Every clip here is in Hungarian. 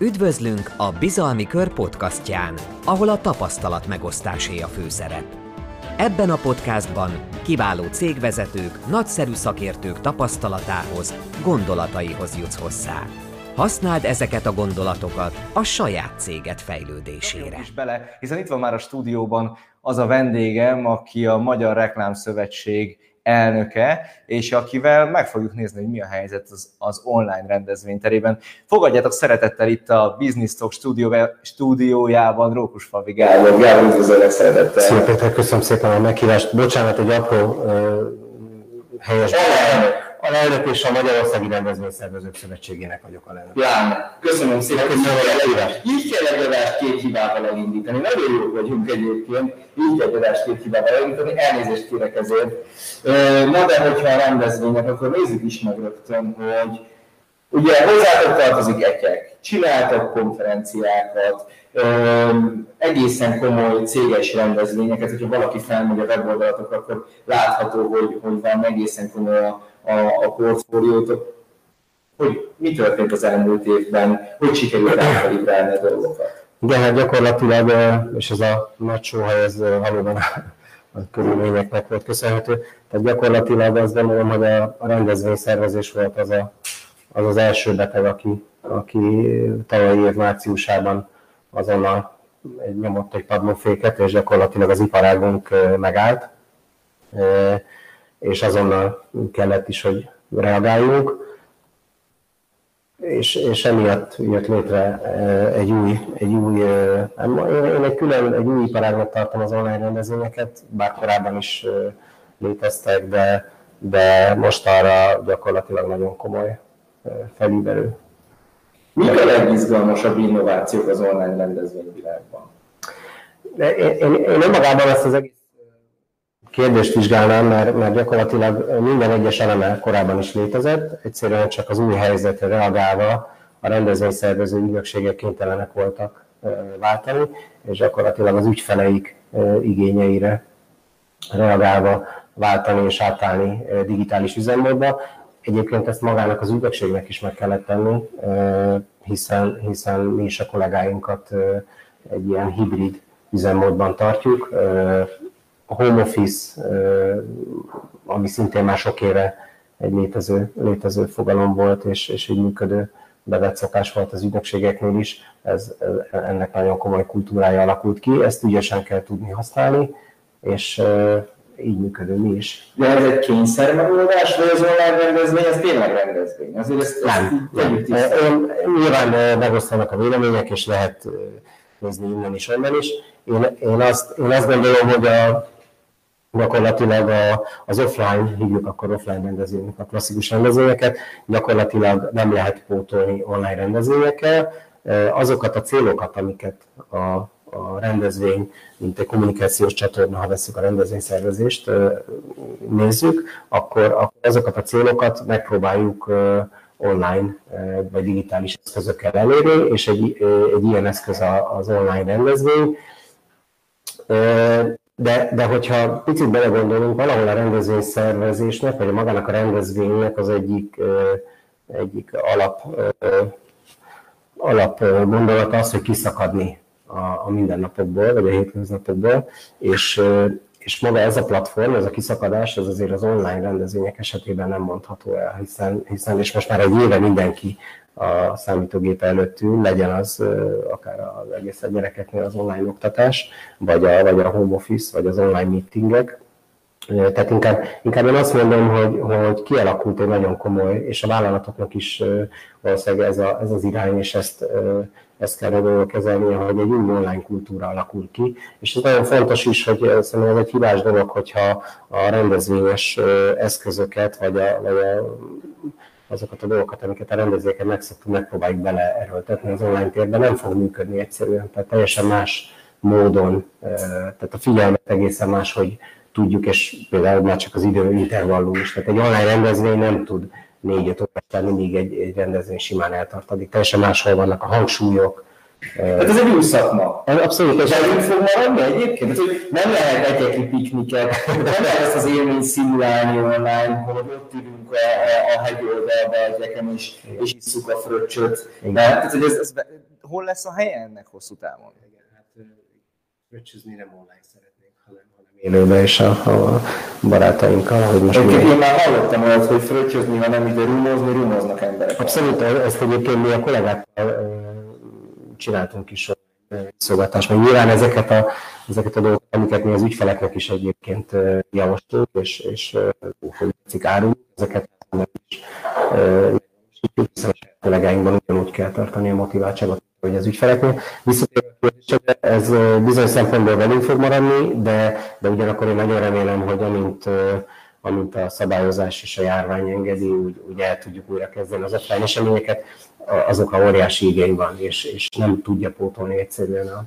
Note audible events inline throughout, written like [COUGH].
Üdvözlünk a Bizalmi Kör podcastján, ahol a tapasztalat megosztásé a főszerep. Ebben a podcastban kiváló cégvezetők, nagyszerű szakértők tapasztalatához, gondolataihoz jutsz hozzá. Használd ezeket a gondolatokat a saját céged fejlődésére. is bele, hiszen itt van már a stúdióban az a vendégem, aki a Magyar Reklámszövetség elnöke, és akivel meg fogjuk nézni, hogy mi a helyzet az, az online rendezvényterében. Fogadjátok szeretettel itt a Business Talk stúdió, stúdiójában Rókus Favi Gábor. Gábor, üdvözöllek szeretettel. Szia Péter, köszönöm szépen a meghívást. Bocsánat, egy apró uh, helyes alelnök és a Magyarországi Rendezvényszervezők Szövetségének vagyok alelnök. Pláne. Köszönöm szépen. Köszönöm a. Így kell egy adást két hibával elindítani. Nagyon jók vagyunk egyébként. Így kell egy adást két hibával elindítani. Elnézést kérek ezért. Na de hogyha a rendezvények, akkor nézzük is meg rögtön, hogy Ugye hozzátok tartozik egyek, csináltak konferenciákat, egészen komoly céges rendezvényeket, hogyha valaki felmegy a weboldalatokra, akkor látható, hogy, hogy van egészen komoly a, a, a portfóliótok. Hogy mi történt az elmúlt évben, hogy sikerült elkalibrálni a dolgokat? Igen, hát gyakorlatilag, és ez a nagy sóhaj, ez valóban a körülményeknek volt köszönhető. Tehát gyakorlatilag azt gondolom, hogy a, a rendezvényszervezés volt az a az az első beteg, aki, aki tavalyi év márciusában azonnal nyomott egy padlóféket, és gyakorlatilag az iparágunk megállt, és azonnal kellett is, hogy reagáljunk, és, és emiatt jött létre egy új, egy új, én egy külön, egy új iparágnak tartom az online rendezvényeket, bár korábban is léteztek, de, de most arra gyakorlatilag nagyon komoly felívelő. Mik a legizgalmasabb innovációk az online rendezvényvilágban? De én, én, én önmagában ezt az egész kérdést vizsgálnám, mert, mert gyakorlatilag minden egyes eleme korábban is létezett, egyszerűen csak az új helyzetre reagálva a rendezvényszervező ügynökségek kénytelenek voltak váltani, és gyakorlatilag az ügyfeleik igényeire reagálva váltani és átállni digitális üzemmódba. Egyébként ezt magának az ügynökségnek is meg kellett tenni, hiszen, hiszen mi is a kollégáinkat egy ilyen hibrid üzemmódban tartjuk. A home office, ami szintén már sok éve egy létező, létező fogalom volt, és, és így működő bevett szokás volt az ügynökségeknél is, ez, ennek nagyon komoly kultúrája alakult ki, ezt ügyesen kell tudni használni, és így működő mi is. De ez egy kényszer megoldás, vagy az online rendezvény, ez tényleg rendezvény? Azért ezt, nem, ezt nem. Nyilván megosztanak a vélemények, és lehet nézni innen is, onnan is. Én, én, azt, én azt gondolom, hogy a, gyakorlatilag a, az offline, hívjuk akkor offline rendezvények, a klasszikus rendezvényeket, gyakorlatilag nem lehet pótolni online rendezvényekkel. Azokat a célokat, amiket a a rendezvény, mint egy kommunikációs csatorna, ha veszük a rendezvényszervezést, nézzük, akkor, akkor azokat a célokat megpróbáljuk online vagy digitális eszközökkel elérni, és egy, egy ilyen eszköz az online rendezvény. De, de hogyha picit belegondolunk, valahol a rendezvény szervezésnek, vagy magának a rendezvénynek az egyik, egyik alap, alap gondolata az, hogy kiszakadni a, a mindennapokból, vagy a hétköznapokból, és, és maga ez a platform, ez a kiszakadás, ez azért az online rendezvények esetében nem mondható el, hiszen, hiszen és most már egy éve mindenki a számítógép előtt ül, legyen az akár az egész gyerekeknél az online oktatás, vagy a, vagy a home office, vagy az online meetingek, tehát inkább, inkább én azt mondom, hogy, hogy kialakult egy nagyon komoly, és a vállalatoknak is valószínűleg ez, a, ez az irány, és ezt, ezt kell kezelni, hogy egy új online kultúra alakul ki. És ez nagyon fontos is, hogy szerintem ez egy hibás dolog, hogyha a rendezvényes eszközöket, vagy, a, vagy a, azokat a dolgokat, amiket a rendezvényeket megszoktunk, megpróbáljuk beleerőltetni az online térben, nem fog működni egyszerűen. Tehát teljesen más módon, tehát a figyelmet egészen más, hogy tudjuk, és például már csak az idő intervallum is. Tehát egy online rendezvény nem tud négy-öt órát, mindig egy, egy rendezvény simán eltart, addig teljesen máshol vannak a hangsúlyok, Hát ez egy új szakma. Abszolút. És velünk fog maradni egyébként? Tehát, hogy nem lehet egyeki pikniket, nem lehet ezt az élményt szimulálni online, hogy ott ülünk a, a, a hegyoldalba egyeken is, és isszuk a fröccsöt. Tehát, hogy ez, ez, hol lesz a helye ennek hosszú távon? Igen, hát fröccsözni nem online szeretnénk, hanem, hanem élőben és a, a barátainkkal. Hogy most okay, mi... Én már hallottam olyat, hogy fröccsözni, hanem ide rumozni, rumoznak emberek. Abszolút, ezt egyébként mi a kollégákkal csináltunk is szolgáltást, meg nyilván ezeket a, ezeket a dolgokat, amiket mi az ügyfeleknek is egyébként javaslunk, és, és hogy tetszik árulunk, ezeket nem is hiszen a kollégáinkban ugyanúgy kell tartani a motiváltságot, hogy az ügyfeleknél. Visszatérve ez bizonyos szempontból velünk fog maradni, de, de ugyanakkor én nagyon remélem, hogy amint amint a szabályozás és a járvány engedi, úgy, úgy el tudjuk újra kezdeni az offline eseményeket, azokra óriási igény van, és, és nem tudja pótolni egyszerűen a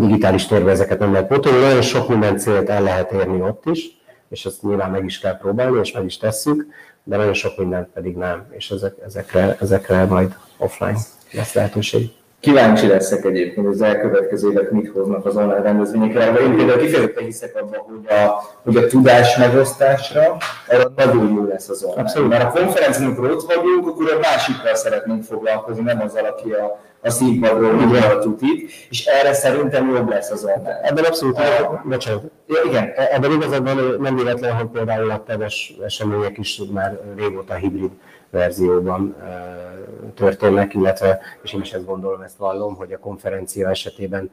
digitális térbe ezeket nem lehet pótolni. Nagyon sok minden célt el lehet érni ott is, és ezt nyilván meg is kell próbálni, és meg is tesszük, de nagyon sok mindent pedig nem, és ezek, ezekre, ezekre majd offline lesz lehetőség. Kíváncsi leszek egyébként, hogy az elkövetkező évek mit hoznak az online rendezvényekre. Én például kifejezetten hiszek abban, hogy a, hogy a tudás megosztásra arra nagyon jó lesz az online. Abszolút. Mert a konferencián, amikor ott vagyunk, akkor a másikkal szeretnénk foglalkozni, nem az, aki a, a színpadról ugye a tutit, és erre szerintem jobb lesz az online. Ebben abszolút, a, bocsánat. Ja, igen, e- ebben igazabban nem véletlen, hogy például a teves események is már régóta hibrid verzióban történnek, illetve, és én is ezt gondolom, ezt vallom, hogy a konferencia esetében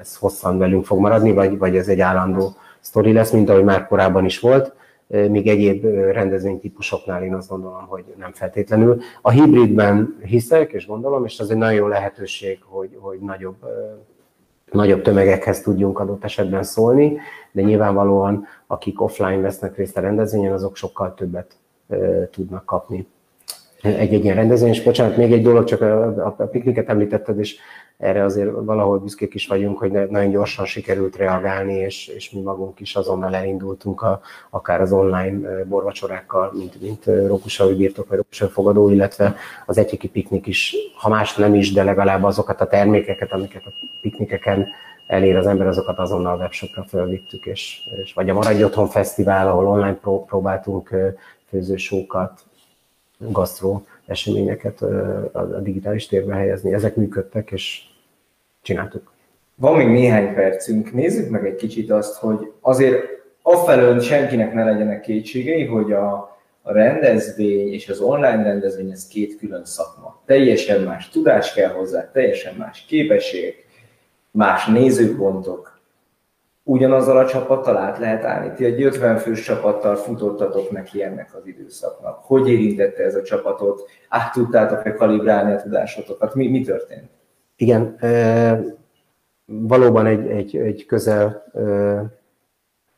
ez hosszan velünk fog maradni, vagy, vagy ez egy állandó sztori lesz, mint ahogy már korábban is volt, míg egyéb rendezvénytípusoknál én azt gondolom, hogy nem feltétlenül. A hibridben hiszek, és gondolom, és az egy nagyon jó lehetőség, hogy, hogy nagyobb, nagyobb tömegekhez tudjunk adott esetben szólni, de nyilvánvalóan akik offline vesznek részt a rendezvényen, azok sokkal többet tudnak kapni egy-egy ilyen rendezvény. És bocsánat, még egy dolog, csak a, a, pikniket említetted, és erre azért valahol büszkék is vagyunk, hogy nagyon gyorsan sikerült reagálni, és, és mi magunk is azonnal elindultunk a, akár az online borvacsorákkal, mint, mint Rokusavi birtok vagy Rokusavi fogadó, illetve az egyiki piknik is, ha más nem is, de legalább azokat a termékeket, amiket a piknikeken elér az ember, azokat azonnal a webshopra felvittük, és, és vagy a Maradj Otthon Fesztivál, ahol online pró- próbáltunk főzősókat, gasztró eseményeket a digitális térbe helyezni. Ezek működtek, és csináltuk. Van még néhány percünk, nézzük meg egy kicsit azt, hogy azért afelől senkinek ne legyenek kétségei, hogy a, rendezvény és az online rendezvény ez két külön szakma. Teljesen más tudás kell hozzá, teljesen más képesség, más nézőpontok, ugyanazzal a csapattal át lehet állni. Ti egy 50 fős csapattal futottatok neki ennek az időszaknak. Hogy érintette ez a csapatot? Át tudtátok-e kalibrálni a tudásotokat? Mi, mi történt? Igen, e, valóban egy, egy, egy közel e,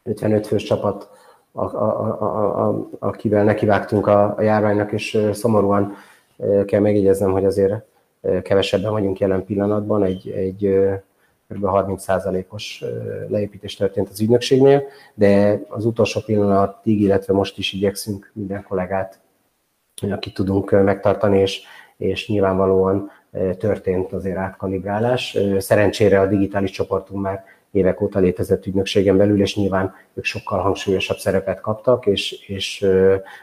55 fős csapat, a, a, a, a, akivel nekivágtunk a, a járványnak, és szomorúan e, kell megjegyeznem, hogy azért kevesebben vagyunk jelen pillanatban, egy, egy kb. 30%-os leépítés történt az ügynökségnél, de az utolsó pillanatig, illetve most is igyekszünk minden kollégát, akit tudunk megtartani, és, és nyilvánvalóan történt azért átkalibrálás. Szerencsére a digitális csoportunk már évek óta létezett ügynökségen belül, és nyilván ők sokkal hangsúlyosabb szerepet kaptak, és, és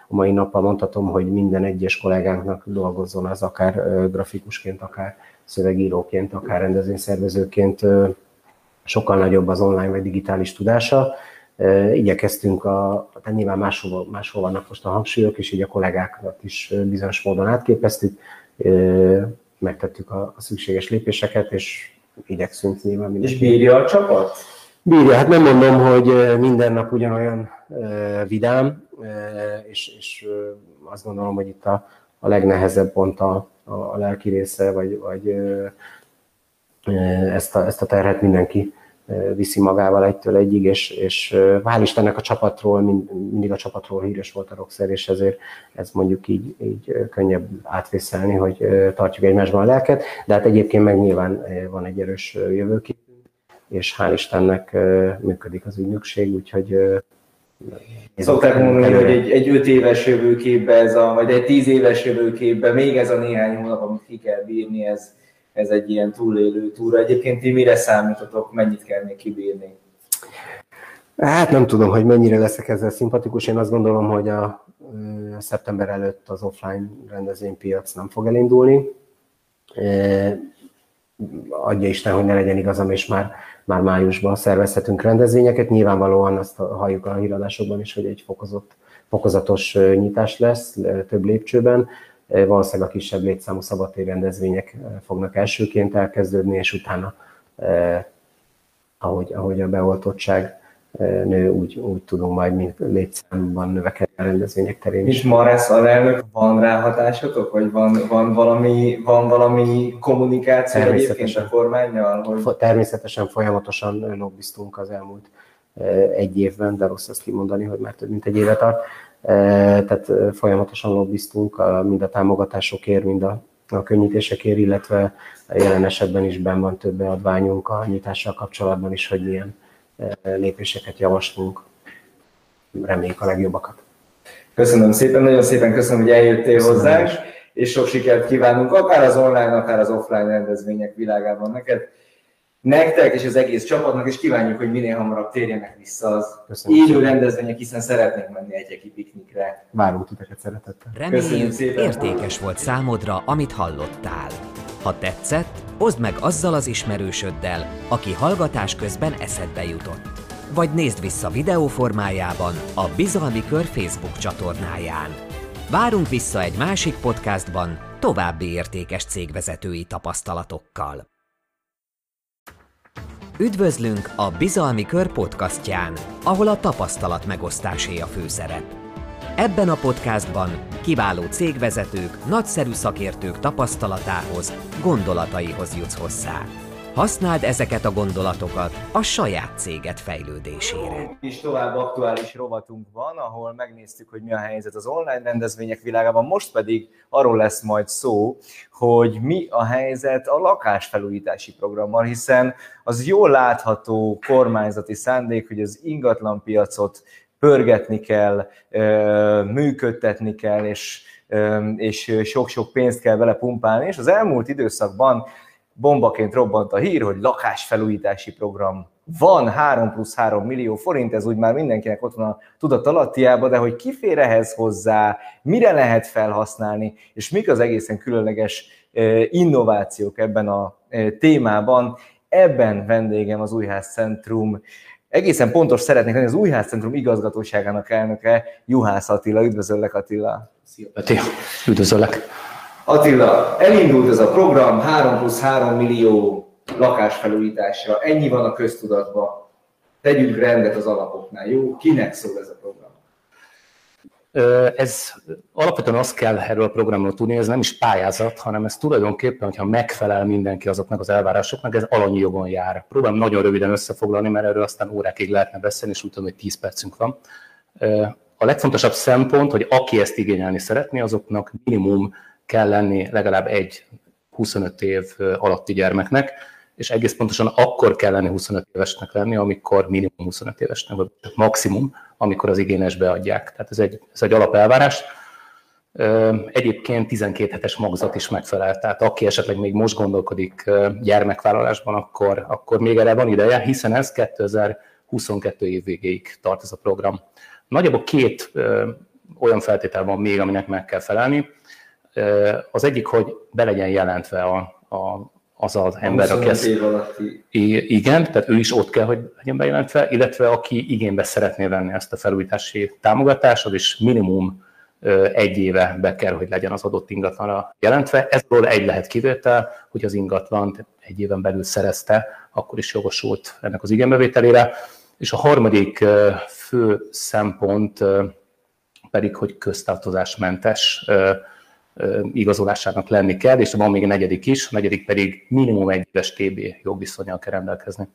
a mai nappal mondhatom, hogy minden egyes kollégánknak dolgozzon az akár grafikusként, akár szövegíróként, akár rendezvényszervezőként sokkal nagyobb az online vagy digitális tudása. Igyekeztünk, a, tehát nyilván máshol, máshol vannak most a hangsúlyok, és így a kollégákat is bizonyos módon átképeztük, megtettük a, a szükséges lépéseket, és igyekszünk nyilván mindenki. És bírja a csapat? Bírja, hát nem mondom, hogy minden nap ugyanolyan vidám, és, és azt gondolom, hogy itt a, a legnehezebb pont a, a lelki része, vagy, vagy ezt, a, ezt a terhet mindenki viszi magával egytől egyig, és, és hál' Istennek a csapatról, mindig a csapatról híres volt a Rockszer, és ezért ez mondjuk így, így könnyebb átvészelni, hogy tartjuk egymásban a lelket, de hát egyébként meg nyilván van egy erős jövőképünk, és hál' Istennek működik az ügynökség, úgyhogy Szokták mondani, hogy egy, egy öt éves jövőképbe ez a, vagy egy tíz éves jövőképbe még ez a néhány hónap, amit ki kell bírni, ez, ez egy ilyen túlélő túra. Egyébként ti mire számítotok, mennyit kell még kibírni? Hát nem tudom, hogy mennyire leszek ezzel szimpatikus. Én azt gondolom, hogy a szeptember előtt az offline rendezvénypiac nem fog elindulni. Adja Isten, hogy ne legyen igazam, és már, már májusban szervezhetünk rendezvényeket. Nyilvánvalóan azt halljuk a híradásokban is, hogy egy fokozott, fokozatos nyitás lesz több lépcsőben. Valószínűleg a kisebb létszámú szabadtéri rendezvények fognak elsőként elkezdődni, és utána, ahogy, ahogy a beoltottság nő, úgy, úgy tudunk majd mint létszámban növekedni a rendezvények terén. És Marász alelnök, van rá hatásotok, vagy van, van, valami, van valami kommunikáció egyébként a kormányjal? Hogy... Természetesen folyamatosan lobbiztunk az elmúlt egy évben, de rossz ezt kimondani, hogy már több mint egy éve tart. Tehát folyamatosan lobbiztunk mind a támogatásokért, mind a, a könnyítésekért, illetve jelen esetben is benn van több beadványunk a nyitással kapcsolatban is, hogy milyen lépéseket javaslunk. Reméljük a legjobbakat. Köszönöm szépen, nagyon szépen köszönöm, hogy eljöttél köszönöm hozzánk, és sok sikert kívánunk, akár az online, akár az offline rendezvények világában neked. Nektek és az egész csapatnak, és kívánjuk, hogy minél hamarabb térjenek vissza az Köszönöm élő rendezvények, hiszen szeretnénk menni egy piknikre. Várunk titeket szeretettel. Reméljük értékes volt számodra, amit hallottál. Ha tetszett, oszd meg azzal az ismerősöddel, aki hallgatás közben eszedbe jutott. Vagy nézd vissza videó formájában a Bizalmi Kör Facebook csatornáján. Várunk vissza egy másik podcastban további értékes cégvezetői tapasztalatokkal. Üdvözlünk a Bizalmi Kör podcastján, ahol a tapasztalat megosztásé a főszerep. Ebben a podcastban kiváló cégvezetők, nagyszerű szakértők tapasztalatához, gondolataihoz jutsz hozzá. Használd ezeket a gondolatokat a saját céget fejlődésére. És tovább aktuális rovatunk van, ahol megnéztük, hogy mi a helyzet az online rendezvények világában, most pedig arról lesz majd szó, hogy mi a helyzet a lakásfelújítási programmal, hiszen az jól látható kormányzati szándék, hogy az ingatlanpiacot pörgetni kell, működtetni kell, és, és sok-sok pénzt kell vele pumpálni, és az elmúlt időszakban bombaként robbant a hír, hogy lakásfelújítási program van 3 plusz 3 millió forint, ez úgy már mindenkinek ott van a tudat alattiába, de hogy ki fér ehhez hozzá, mire lehet felhasználni, és mik az egészen különleges innovációk ebben a témában, ebben vendégem az Újház Centrum egészen pontos szeretnék lenni, az Újház Centrum igazgatóságának elnöke, Juhász Attila. Üdvözöllek Attila! Szia Peti, üdvözöllek! Attila, elindult ez a program, 3 plusz 3 millió lakásfelújításra, ennyi van a köztudatban. Tegyünk rendet az alapoknál, jó? Kinek szól ez a program? Ez alapvetően azt kell erről a programról tudni, ez nem is pályázat, hanem ez tulajdonképpen, hogyha megfelel mindenki azoknak az elvárásoknak, ez alanyi jogon jár. Próbálom nagyon röviden összefoglalni, mert erről aztán órákig lehetne beszélni, és úgy tudom, hogy 10 percünk van. A legfontosabb szempont, hogy aki ezt igényelni szeretné, azoknak minimum kell lenni legalább egy 25 év alatti gyermeknek, és egész pontosan akkor kell lenni 25 évesnek lenni, amikor minimum 25 évesnek, vagy maximum, amikor az igényes beadják. Tehát ez egy, ez egy alapelvárás. Egyébként 12 hetes magzat is megfelel, tehát aki esetleg még most gondolkodik gyermekvállalásban, akkor, akkor még erre van ideje, hiszen ez 2022 év végéig tart ez a program. Nagyjából két olyan feltétel van még, aminek meg kell felelni. Az egyik, hogy be legyen jelentve a, a, az az ember, aki ezt... Igen, tehát ő is ott kell, hogy legyen bejelentve, illetve aki igénybe szeretné venni ezt a felújítási támogatást, az is minimum egy éve be kell, hogy legyen az adott ingatlanra jelentve. Ezről egy lehet kivétel, hogy az ingatlan egy éven belül szerezte, akkor is jogosult ennek az igénybevételére. És a harmadik fő szempont pedig, hogy köztartozásmentes igazolásának lenni kell, és van még a negyedik is, a negyedik pedig minimum egy éves TB jogviszonyal kell rendelkezni.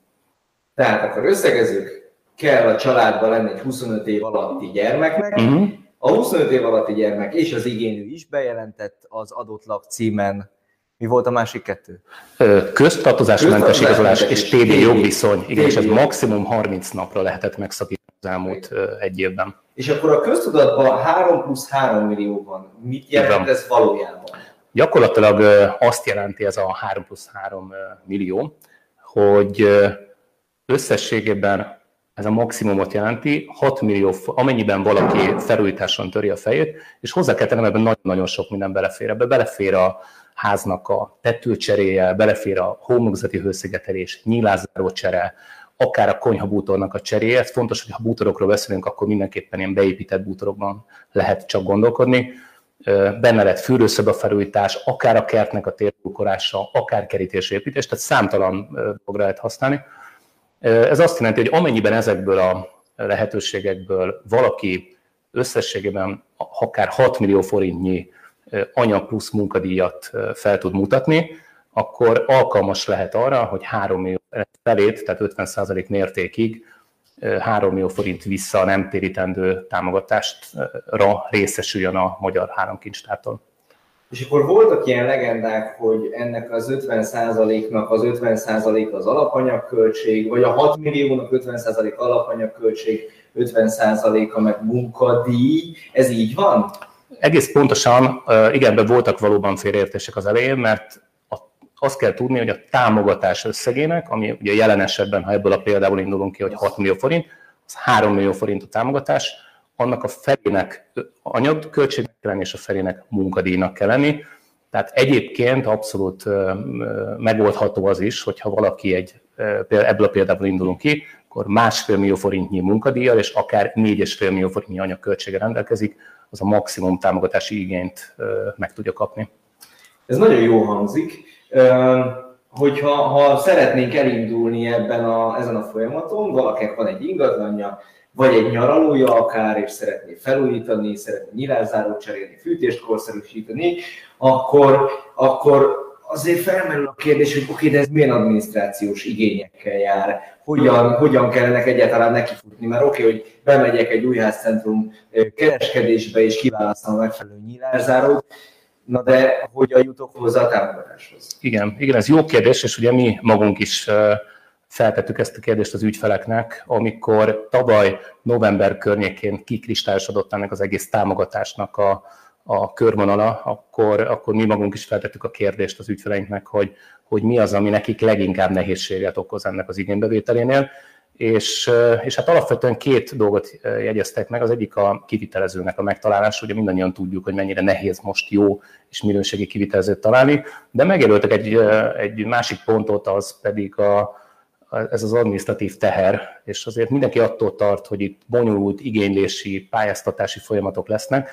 Tehát akkor összegezzük, kell a családban lenni egy 25 év alatti gyermeknek, uh-huh. a 25 év alatti gyermek és az igényű is bejelentett az adott lakcímen mi volt a másik kettő? Köztartozásmentes igazolás és TB jogviszony. Igen, és ez maximum 30 napra lehetett megszakítani az elmúlt egy évben. És akkor a köztudatban 3 plusz 3 millió van. Mit jelent ez valójában? Gyakorlatilag azt jelenti ez a 3 plusz 3 millió, hogy összességében ez a maximumot jelenti, 6 millió, amennyiben valaki felújításon töri a fejét, és hozzá kell tennem, ebben nagyon-nagyon sok minden belefér. Ebbe belefér a háznak a tetőcseréje, belefér a homlokzati hőszigetelés, nyílászáró csere, akár a konyhabútornak a cseréje. Ez fontos, hogy ha bútorokról beszélünk, akkor mindenképpen ilyen beépített bútorokban lehet csak gondolkodni. Benne lehet fűrőszoba felújítás, akár a kertnek a térkulkorása, akár kerítésépítés, tehát számtalan dolgra lehet használni. Ez azt jelenti, hogy amennyiben ezekből a lehetőségekből valaki összességében akár 6 millió forintnyi anyag plusz munkadíjat fel tud mutatni, akkor alkalmas lehet arra, hogy 3 millió felét, tehát 50% mértékig 3 millió forint vissza nem térítendő támogatástra részesüljön a magyar háromkincstártól. És akkor voltak ilyen legendák, hogy ennek az 50%-nak az 50% az alapanyagköltség, vagy a 6 milliónak 50% alapanyagköltség, 50%-a meg munkadíj. Ez így van? Egész pontosan, igen, be voltak valóban félreértések az elején, mert azt kell tudni, hogy a támogatás összegének, ami ugye jelen esetben, ha ebből a példából indulunk ki, hogy 6 millió forint, az 3 millió forint a támogatás, annak a felének anyagköltségnek kell lenni, és a felének munkadíjnak kell lenni. Tehát egyébként abszolút megoldható az is, hogyha valaki egy, ebből a példából indulunk ki, akkor másfél millió forintnyi munkadíjjal, és akár 4,5 millió forintnyi anyagköltsége rendelkezik, az a maximum támogatási igényt meg tudja kapni. Ez nagyon jó hangzik. Hogyha ha szeretnénk elindulni ebben a, ezen a folyamaton, valakinek van egy ingatlanja, vagy egy nyaralója akár, és szeretné felújítani, szeretné nyilászárót cserélni, fűtést korszerűsíteni, akkor, akkor azért felmerül a kérdés, hogy oké, de ez milyen adminisztrációs igényekkel jár, hogyan, hogyan kellene egyáltalán nekifutni, mert oké, hogy bemegyek egy újházcentrum kereskedésbe és kiválasztom a megfelelő nyilászárót, na de hogyan jutok hozzá a támogatáshoz? Igen, igen, ez jó kérdés, és ugye mi magunk is feltettük ezt a kérdést az ügyfeleknek, amikor tavaly november környékén kikristályosodott ennek az egész támogatásnak a, a körvonala, akkor, akkor mi magunk is feltettük a kérdést az ügyfeleinknek, hogy, hogy mi az, ami nekik leginkább nehézséget okoz ennek az igénybevételénél, és, és hát alapvetően két dolgot jegyeztek meg. Az egyik a kivitelezőnek a megtalálása, ugye mindannyian tudjuk, hogy mennyire nehéz most jó és minőségi kivitelezőt találni, de megjelöltek egy, egy másik pontot, az pedig a, ez az administratív teher, és azért mindenki attól tart, hogy itt bonyolult igénylési, pályáztatási folyamatok lesznek,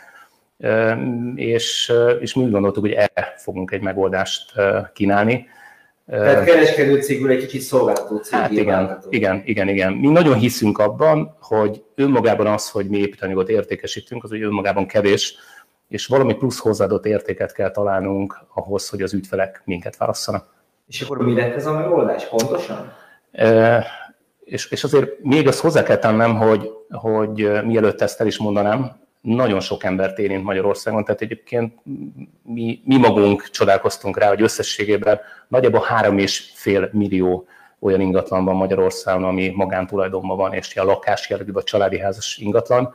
és, és mi úgy gondoltuk, hogy erre fogunk egy megoldást kínálni. Tehát kereskedő cégül egy kicsit szolgáltató cég. Hát igen, igen, igen, igen. Mi nagyon hiszünk abban, hogy önmagában az, hogy mi építanyagot értékesítünk, az hogy önmagában kevés, és valami plusz hozzáadott értéket kell találnunk ahhoz, hogy az ügyfelek minket válasszanak. És akkor mi lett ez a megoldás pontosan? És, és azért még azt hozzá kell tennem, hogy, hogy mielőtt ezt el is mondanám, nagyon sok embert érint Magyarországon, tehát egyébként mi, mi magunk csodálkoztunk rá, hogy összességében nagyjából három és fél millió olyan ingatlan van Magyarországon, ami magántulajdonban van, és a lakás jellegű vagy családi házas ingatlan,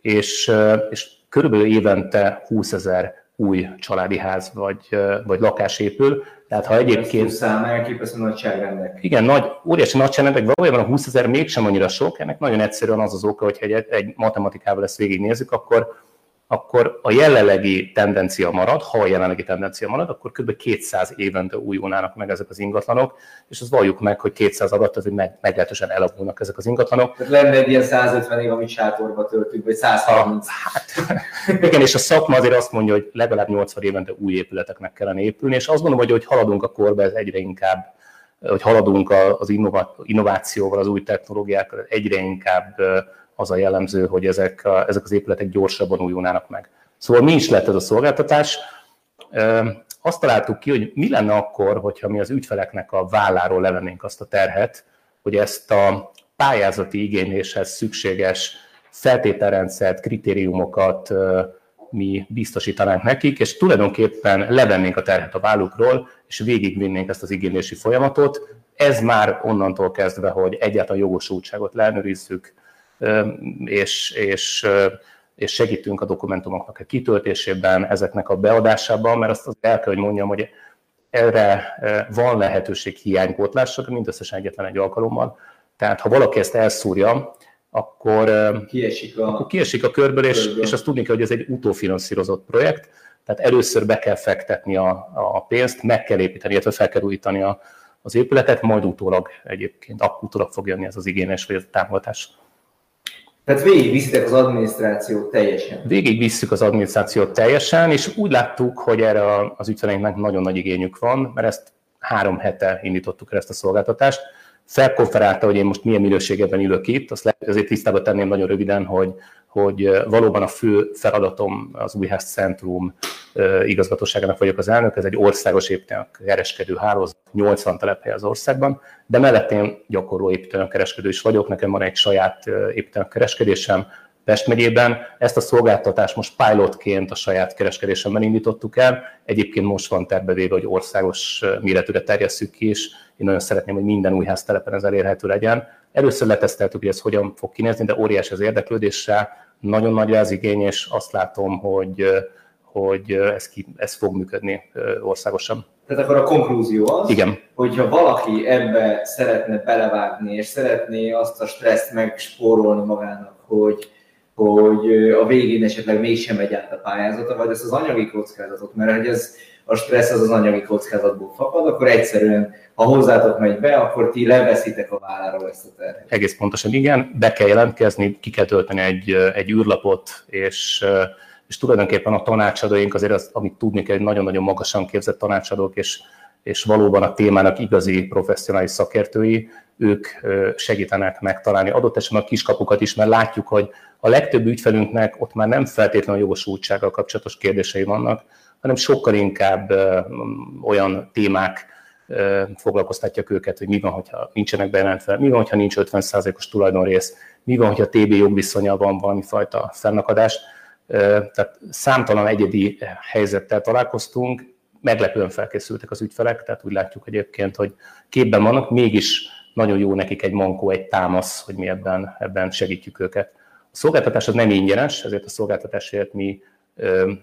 és, és körülbelül évente 20 ezer új családi ház vagy, vagy lakás épül, tehát ha egyébként... Szám elképesztő nagyságrendek. Igen, nagy, óriási nagyságrendek, valójában a 20 ezer mégsem annyira sok, ennek nagyon egyszerűen az az oka, hogy egy, egy matematikával ezt végignézzük, akkor akkor a jelenlegi tendencia marad, ha a jelenlegi tendencia marad, akkor kb. 200 évente újulnának meg ezek az ingatlanok, és azt valljuk meg, hogy 200 adat, az, hogy meg, meglehetősen elavulnak ezek az ingatlanok. Tehát lenne egy ilyen 150 év, amit sátorba töltünk, vagy 130. Hát, [LAUGHS] igen, és a szakma azért azt mondja, hogy legalább 80 évente új épületeknek kellene épülni, és azt gondolom, hogy, hogy haladunk a korba, ez egyre inkább hogy haladunk az innovációval, az új technológiákkal, egyre inkább az a jellemző, hogy ezek, a, ezek az épületek gyorsabban újulnának meg. Szóval mi is lett ez a szolgáltatás? Azt találtuk ki, hogy mi lenne akkor, hogyha mi az ügyfeleknek a válláról levennénk azt a terhet, hogy ezt a pályázati igényléshez szükséges feltételrendszert, kritériumokat mi biztosítanánk nekik, és tulajdonképpen levennénk a terhet a vállukról, és végigvinnénk ezt az igénylési folyamatot. Ez már onnantól kezdve, hogy egyáltalán jogosultságot leellenőrizzük, és, és és segítünk a dokumentumoknak a kitöltésében, ezeknek a beadásában, mert azt az el kell, hogy mondjam, hogy erre van lehetőség hiánypótlásra, de mindösszesen egyetlen egy alkalommal. Tehát ha valaki ezt elszúrja, akkor kiesik a, akkor kiesik a körből, és, körből. és azt tudni kell, hogy ez egy utófinanszírozott projekt, tehát először be kell fektetni a, a pénzt, meg kell építeni, illetve fel kell újítani a, az épületet, majd utólag egyébként, akkor utólag fog jönni ez az igényes vagy a támogatás. Tehát végigviszitek az adminisztrációt teljesen. Végigvisszük az adminisztrációt teljesen, és úgy láttuk, hogy erre az ügyfeleinknek nagyon nagy igényük van, mert ezt három hete indítottuk el ezt a szolgáltatást. Felkonferálta, hogy én most milyen minőségében ülök itt, azt lehet, azért tisztában tenném nagyon röviden, hogy hogy valóban a fő feladatom az Újház Centrum igazgatóságának vagyok az elnök, ez egy országos építőanyag kereskedő hálózat, 80 telephely az országban, de mellett gyakorló építőanyag kereskedő is vagyok, nekem van egy saját építőanyag kereskedésem, Pest megyében. Ezt a szolgáltatást most pilotként a saját kereskedésemben indítottuk el. Egyébként most van terbevéve, hogy országos méretűre terjesszük ki, és én nagyon szeretném, hogy minden új háztelepen ez elérhető legyen. Először leteszteltük, hogy ez hogyan fog kinézni, de óriási az érdeklődéssel, nagyon nagy az igény, és azt látom, hogy, hogy ez, ki, ez fog működni országosan. Tehát akkor a konklúzió az, Igen. hogyha valaki ebbe szeretne belevágni, és szeretné azt a stresszt megspórolni magának, hogy, hogy a végén esetleg mégsem megy át a pályázata, vagy ezt az anyagi kockázatot, mert hogy ez a stressz az az anyagi kockázatból fakad, akkor egyszerűen, ha hozzátok megy be, akkor ti leveszitek a válláról ezt a terhet. Egész pontosan igen, be kell jelentkezni, ki kell tölteni egy, egy űrlapot, és, és tulajdonképpen a tanácsadóink azért, az, amit tudni kell, nagyon-nagyon magasan képzett tanácsadók, és, és valóban a témának igazi professzionális szakértői, ők segítenek megtalálni adott esetben a kiskapukat is, mert látjuk, hogy a legtöbb ügyfelünknek ott már nem feltétlenül jogosultsággal kapcsolatos kérdései vannak, hanem sokkal inkább olyan témák foglalkoztatják őket, hogy mi van, hogyha nincsenek bejelentve, mi van, hogyha nincs 50%-os tulajdonrész, mi van, hogyha TB jogviszonya van valami fajta fennakadás. Tehát számtalan egyedi helyzettel találkoztunk, meglepően felkészültek az ügyfelek, tehát úgy látjuk egyébként, hogy képben vannak, mégis nagyon jó nekik egy mankó, egy támasz, hogy mi ebben, ebben segítjük őket. A szolgáltatás az nem ingyenes, ezért a szolgáltatásért mi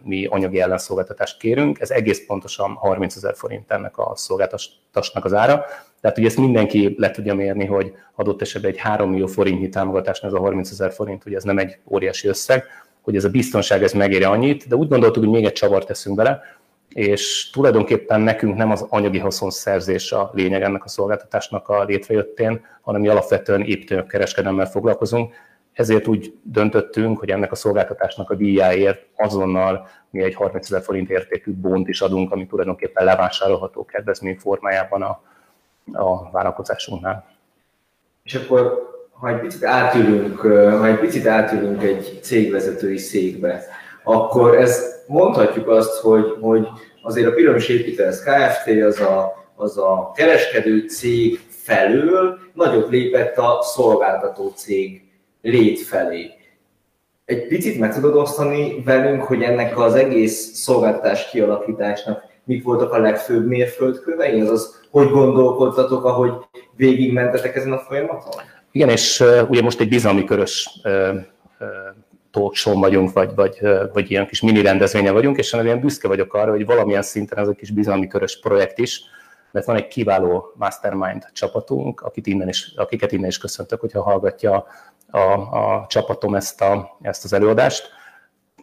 mi anyagi ellenszolgáltatást kérünk, ez egész pontosan 30 ezer forint ennek a szolgáltatásnak az ára. Tehát ugye ezt mindenki le tudja mérni, hogy adott esetben egy 3 millió forintnyi támogatásnál ez a 30 ezer forint, ugye ez nem egy óriási összeg, hogy ez a biztonság ez megéri annyit, de úgy gondoltuk, hogy még egy csavart teszünk bele, és tulajdonképpen nekünk nem az anyagi haszonszerzés a lényeg ennek a szolgáltatásnak a létrejöttén, hanem mi alapvetően építőkereskedelemmel foglalkozunk, ezért úgy döntöttünk, hogy ennek a szolgáltatásnak a díjáért azonnal mi egy 30 ezer forint értékű bont is adunk, ami tulajdonképpen levásárolható kedvezmény formájában a, a vállalkozásunknál. És akkor, ha egy picit átülünk, ha egy picit átülünk egy cégvezetői székbe, akkor ez mondhatjuk azt, hogy, hogy azért a Piramis Építesz Kft. az a, az a kereskedő cég felől nagyot lépett a szolgáltató cég lét felé. Egy picit meg tudod osztani velünk, hogy ennek az egész szolgáltatás kialakításnak mik voltak a legfőbb mérföldkövei, azaz hogy gondolkodtatok, ahogy végigmentetek ezen a folyamaton? Igen, és ugye most egy bizalmi körös talk vagyunk, vagy, vagy, vagy ilyen kis mini rendezvénye vagyunk, és én büszke vagyok arra, hogy valamilyen szinten ez egy kis bizalmi körös projekt is, mert van egy kiváló mastermind csapatunk, akit innen is, akiket innen is köszöntök, hogyha hallgatja a, a csapatom ezt, a, ezt az előadást.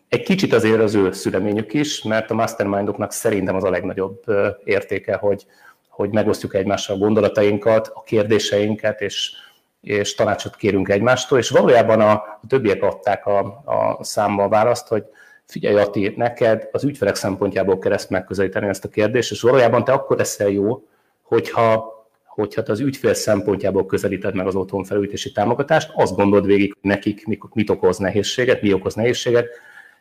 Egy kicsit azért az ő szüleményük is, mert a mastermindoknak szerintem az a legnagyobb értéke, hogy, hogy megosztjuk egymással a gondolatainkat, a kérdéseinket, és, és tanácsot kérünk egymástól, és valójában a, a többiek adták a, a számba a választ, hogy figyelj Ati, neked az ügyfelek szempontjából kell ezt megközelíteni ezt a kérdést, és valójában te akkor leszel jó, hogyha hogyha te az ügyfél szempontjából közelíted meg az otthonfelújítási támogatást, azt gondold végig, hogy nekik mit okoz nehézséget, mi okoz nehézséget,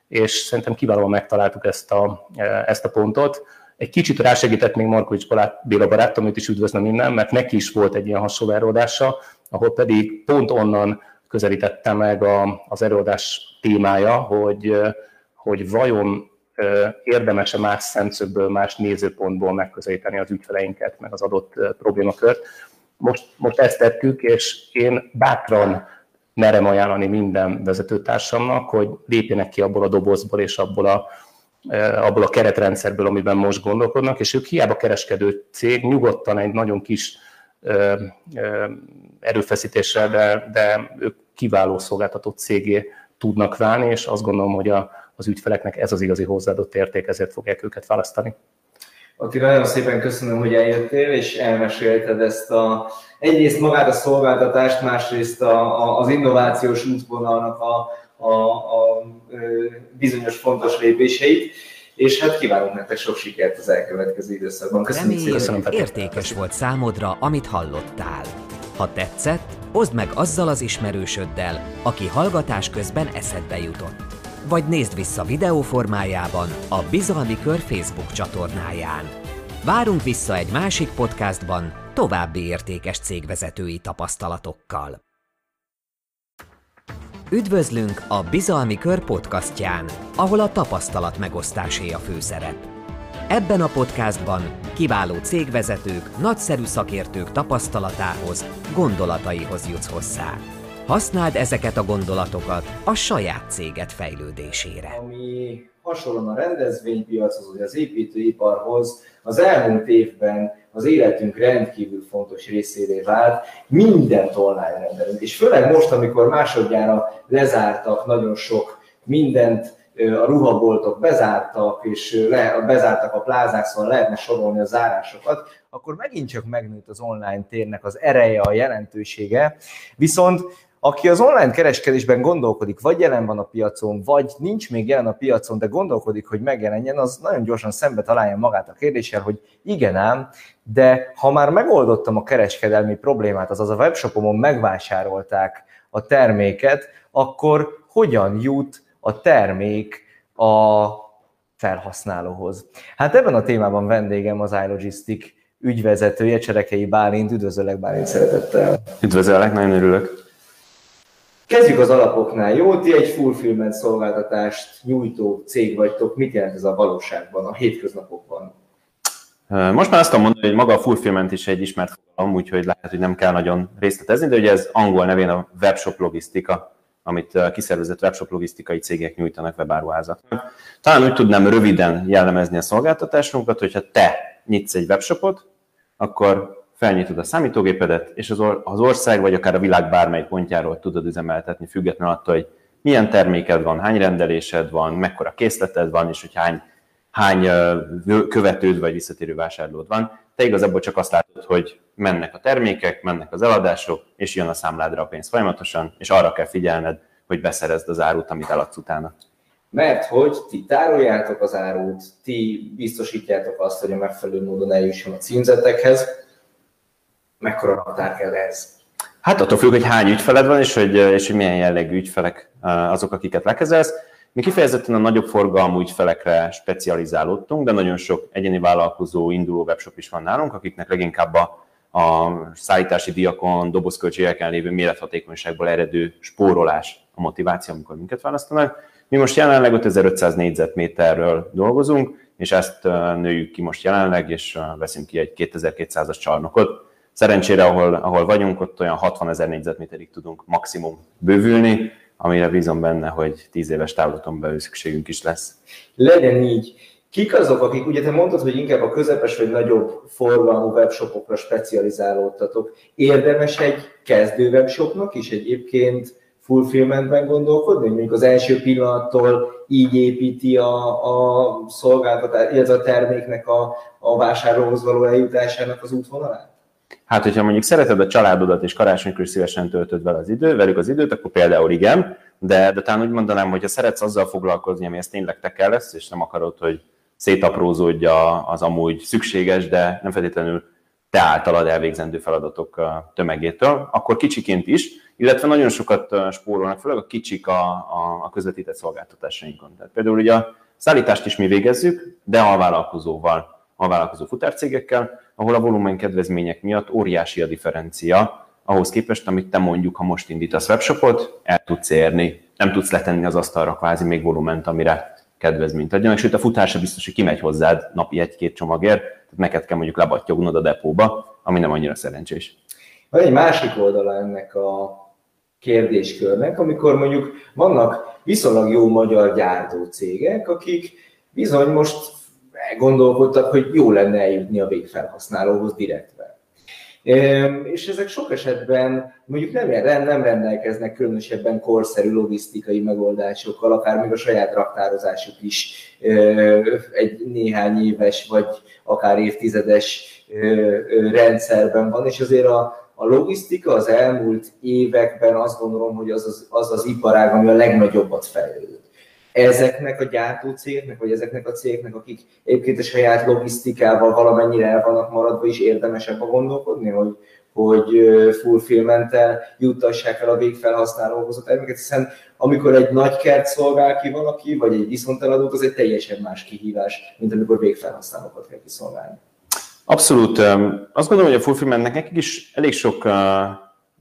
és szerintem kiválóan megtaláltuk ezt a, ezt a pontot. Egy kicsit rásegített még Markovics Béla barátom, őt is üdvözlöm innen, mert neki is volt egy ilyen hasonló előadása, ahol pedig pont onnan közelítette meg a, az előadás témája, hogy, hogy vajon érdemes-e más szemszögből, más nézőpontból megközelíteni az ügyfeleinket, meg az adott problémakört. Most, most ezt tettük, és én bátran merem ajánlani minden vezetőtársamnak, hogy lépjenek ki abból a dobozból és abból a, abból a keretrendszerből, amiben most gondolkodnak, és ők hiába kereskedő cég, nyugodtan egy nagyon kis erőfeszítéssel, de, de ők kiváló szolgáltató cégé tudnak válni, és azt gondolom, hogy a, az ügyfeleknek ez az igazi hozzáadott érték, ezért fogják őket választani. Attila, nagyon szépen köszönöm, hogy eljöttél, és elmesélted ezt a, egyrészt magát a szolgáltatást, másrészt a, a, az innovációs útvonalnak a, a, a, bizonyos fontos lépéseit és hát kívánunk nektek sok sikert az elkövetkező időszakban. Köszönjük szépen. értékes volt számodra, amit hallottál. Ha tetszett, oszd meg azzal az ismerősöddel, aki hallgatás közben eszedbe jutott. Vagy nézd vissza videóformájában a Bizalmi Kör Facebook csatornáján. Várunk vissza egy másik podcastban további értékes cégvezetői tapasztalatokkal. Üdvözlünk a Bizalmi Kör podcastján, ahol a tapasztalat megosztásé a főszerep. Ebben a podcastban kiváló cégvezetők, nagyszerű szakértők tapasztalatához, gondolataihoz jutsz hozzá. Használd ezeket a gondolatokat a saját céget fejlődésére. Ami hasonlóan a rendezvénypiachoz, vagy az építőiparhoz az elmúlt évben az életünk rendkívül fontos részévé vált, mindent online rendelünk. És főleg most, amikor másodjára lezártak nagyon sok mindent, a ruhaboltok bezártak, és le, bezártak a plázák, szóval lehetne sorolni a zárásokat, akkor megint csak megnőtt az online térnek az ereje, a jelentősége. Viszont aki az online kereskedésben gondolkodik, vagy jelen van a piacon, vagy nincs még jelen a piacon, de gondolkodik, hogy megjelenjen, az nagyon gyorsan szembe találja magát a kérdéssel, hogy igen ám, de ha már megoldottam a kereskedelmi problémát, azaz a webshopomon megvásárolták a terméket, akkor hogyan jut a termék a felhasználóhoz? Hát ebben a témában vendégem az iLogistic ügyvezetője, Cserekei Bálint. Üdvözöllek Bálint szeretettel! Üdvözöllek, nagyon örülök! Kezdjük az alapoknál. Jó, ti egy fulfillment szolgáltatást nyújtó cég vagytok. Mit jelent ez a valóságban, a hétköznapokban? Most már azt tudom mondani, hogy maga a fulfillment is egy ismert fogalom, úgyhogy lehet, hogy nem kell nagyon részletezni, de ugye ez angol nevén a webshop logisztika, amit kiszervezett webshop logisztikai cégek nyújtanak webáruházaknak. Talán úgy tudnám röviden jellemezni a szolgáltatásunkat, hogyha te nyitsz egy webshopot, akkor felnyitod a számítógépedet, és az ország vagy akár a világ bármely pontjáról tudod üzemeltetni, függetlenül attól, hogy milyen terméked van, hány rendelésed van, mekkora készleted van, és hogy hány, hány követőd vagy visszatérő vásárlód van. Te igazából csak azt látod, hogy mennek a termékek, mennek az eladások, és jön a számládra a pénz folyamatosan, és arra kell figyelned, hogy beszerezd az árut, amit eladsz utána. Mert hogy ti tároljátok az árut, ti biztosítjátok azt, hogy a megfelelő módon eljusson a címzetekhez, mekkora határ kell ez? Hát attól függ, hogy hány ügyfeled van, és hogy, és hogy milyen jellegű ügyfelek azok, akiket lekezelsz. Mi kifejezetten a nagyobb forgalmú ügyfelekre specializálódtunk, de nagyon sok egyéni vállalkozó, induló webshop is van nálunk, akiknek leginkább a, a szállítási diakon, dobozköltségeken lévő mérethatékonyságból eredő spórolás a motiváció, amikor minket választanak. Mi most jelenleg 5500 négyzetméterről dolgozunk, és ezt nőjük ki most jelenleg, és veszünk ki egy 2200-as csarnokot, Szerencsére, ahol, ahol vagyunk, ott olyan 60 ezer négyzetméterig tudunk maximum bővülni, amire bízom benne, hogy 10 éves távlaton belül szükségünk is lesz. Legyen így. Kik azok, akik, ugye te mondtad, hogy inkább a közepes vagy nagyobb forgalmú webshopokra specializálódtatok. Érdemes egy kezdő webshopnak is egyébként fulfillmentben gondolkodni, hogy mondjuk az első pillanattól így építi a, a szolgáltatás, illetve a terméknek a, a vásárlóhoz való eljutásának az útvonalát? Hát, hogyha mondjuk szereted a családodat, és karácsonykor szívesen töltöd vele az idő, velük az időt, akkor például igen, de, de talán úgy mondanám, hogy ha szeretsz azzal foglalkozni, ami ez tényleg te kell lesz, és nem akarod, hogy szétaprózódja az amúgy szükséges, de nem feltétlenül te általad elvégzendő feladatok tömegétől, akkor kicsiként is, illetve nagyon sokat spórolnak, főleg a kicsik a, a, a közvetített szolgáltatásainkon. Tehát például ugye a szállítást is mi végezzük, de a vállalkozóval a vállalkozó futárcégekkel, ahol a volumen kedvezmények miatt óriási a differencia. Ahhoz képest, amit te mondjuk, ha most indítasz webshopot, el tudsz érni, nem tudsz letenni az asztalra kvázi még volument, amire kedvezményt adjanak, sőt a futása biztos, hogy kimegy hozzád napi egy-két csomagért, tehát neked kell mondjuk lebattyognod a depóba, ami nem annyira szerencsés. Van egy másik oldala ennek a kérdéskörnek, amikor mondjuk vannak viszonylag jó magyar gyártó cégek, akik bizony most gondolkodtak, hogy jó lenne eljutni a végfelhasználóhoz direktve. És ezek sok esetben mondjuk nem, nem rendelkeznek különösebben korszerű logisztikai megoldásokkal, akár még a saját raktározásuk is egy néhány éves vagy akár évtizedes rendszerben van, és azért a, a logisztika az elmúlt években azt gondolom, hogy az az, az, az iparág, ami a legnagyobbat fejlődött. Ezeknek a gyártócégeknek, vagy ezeknek a cégeknek, akik egyébként a saját logisztikával valamennyire el vannak maradva, is érdemesebb a gondolkodni, hogy, hogy fulfillmenttel juttassák el a végfelhasználóhoz a terméket, hiszen amikor egy nagy kert szolgál ki valaki, vagy egy viszonteladót, az egy teljesen más kihívás, mint amikor végfelhasználókat kell kiszolgálni. Abszolút. Azt gondolom, hogy a fulfillmentnek nekik is elég sok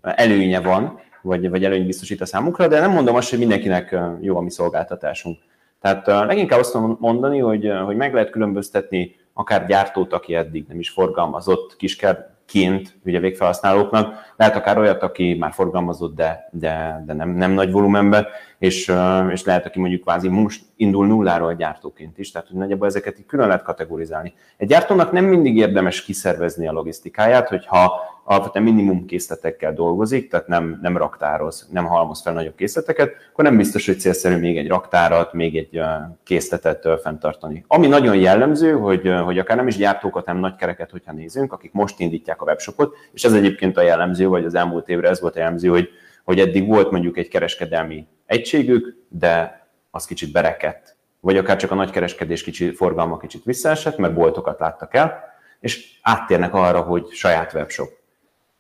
előnye van, vagy, vagy előny biztosít a számukra, de nem mondom azt, hogy mindenkinek jó a mi szolgáltatásunk. Tehát leginkább azt mondani, hogy, hogy meg lehet különböztetni akár gyártót, aki eddig nem is forgalmazott kisker ként ugye végfelhasználóknak, lehet akár olyat, aki már forgalmazott, de, de, de nem, nem nagy volumenben, és, és lehet, aki mondjuk kvázi most indul nulláról gyártóként is, tehát hogy nagyjából ezeket így külön lehet kategorizálni. Egy gyártónak nem mindig érdemes kiszervezni a logisztikáját, hogyha alapvetően minimum készletekkel dolgozik, tehát nem, nem raktároz, nem halmoz fel nagyobb készleteket, akkor nem biztos, hogy célszerű még egy raktárat, még egy készletet fenntartani. Ami nagyon jellemző, hogy, hogy akár nem is gyártókat, hanem nagy kereket, hogyha nézünk, akik most indítják a webshopot, és ez egyébként a jellemző, vagy az elmúlt évre ez volt a jellemző, hogy, hogy eddig volt mondjuk egy kereskedelmi egységük, de az kicsit berekedt, vagy akár csak a nagykereskedés kicsit, forgalma kicsit visszaesett, mert boltokat láttak el, és áttérnek arra, hogy saját webshop.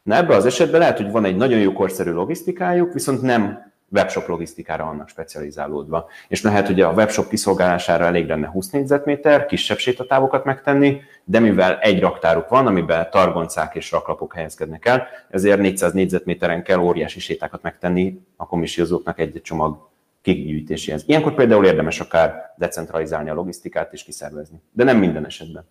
Na ebben az esetben lehet, hogy van egy nagyon jó korszerű logisztikájuk, viszont nem webshop logisztikára vannak specializálódva. És lehet, hogy a webshop kiszolgálására elég lenne 20 négyzetméter, kisebb sétatávokat megtenni, de mivel egy raktáruk van, amiben targoncák és raklapok helyezkednek el, ezért 400 négyzetméteren kell óriási sétákat megtenni a komissiózóknak egy csomag kigyűjtéséhez. Ilyenkor például érdemes akár decentralizálni a logisztikát és kiszervezni, de nem minden esetben.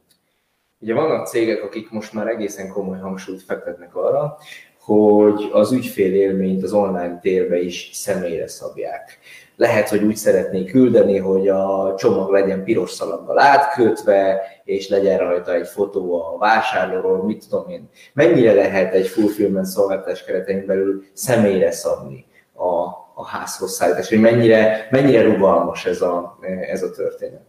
Ugye vannak cégek, akik most már egészen komoly hangsúlyt fektetnek arra, hogy az ügyfél élményt az online térbe is személyre szabják. Lehet, hogy úgy szeretnék küldeni, hogy a csomag legyen piros szalaggal átkötve, és legyen rajta egy fotó a vásárlóról, mit tudom én. Mennyire lehet egy fulfillment szolgáltatás keretein belül személyre szabni a, a házhoz szállítás, hogy mennyire, mennyire rugalmas ez a, ez a történet?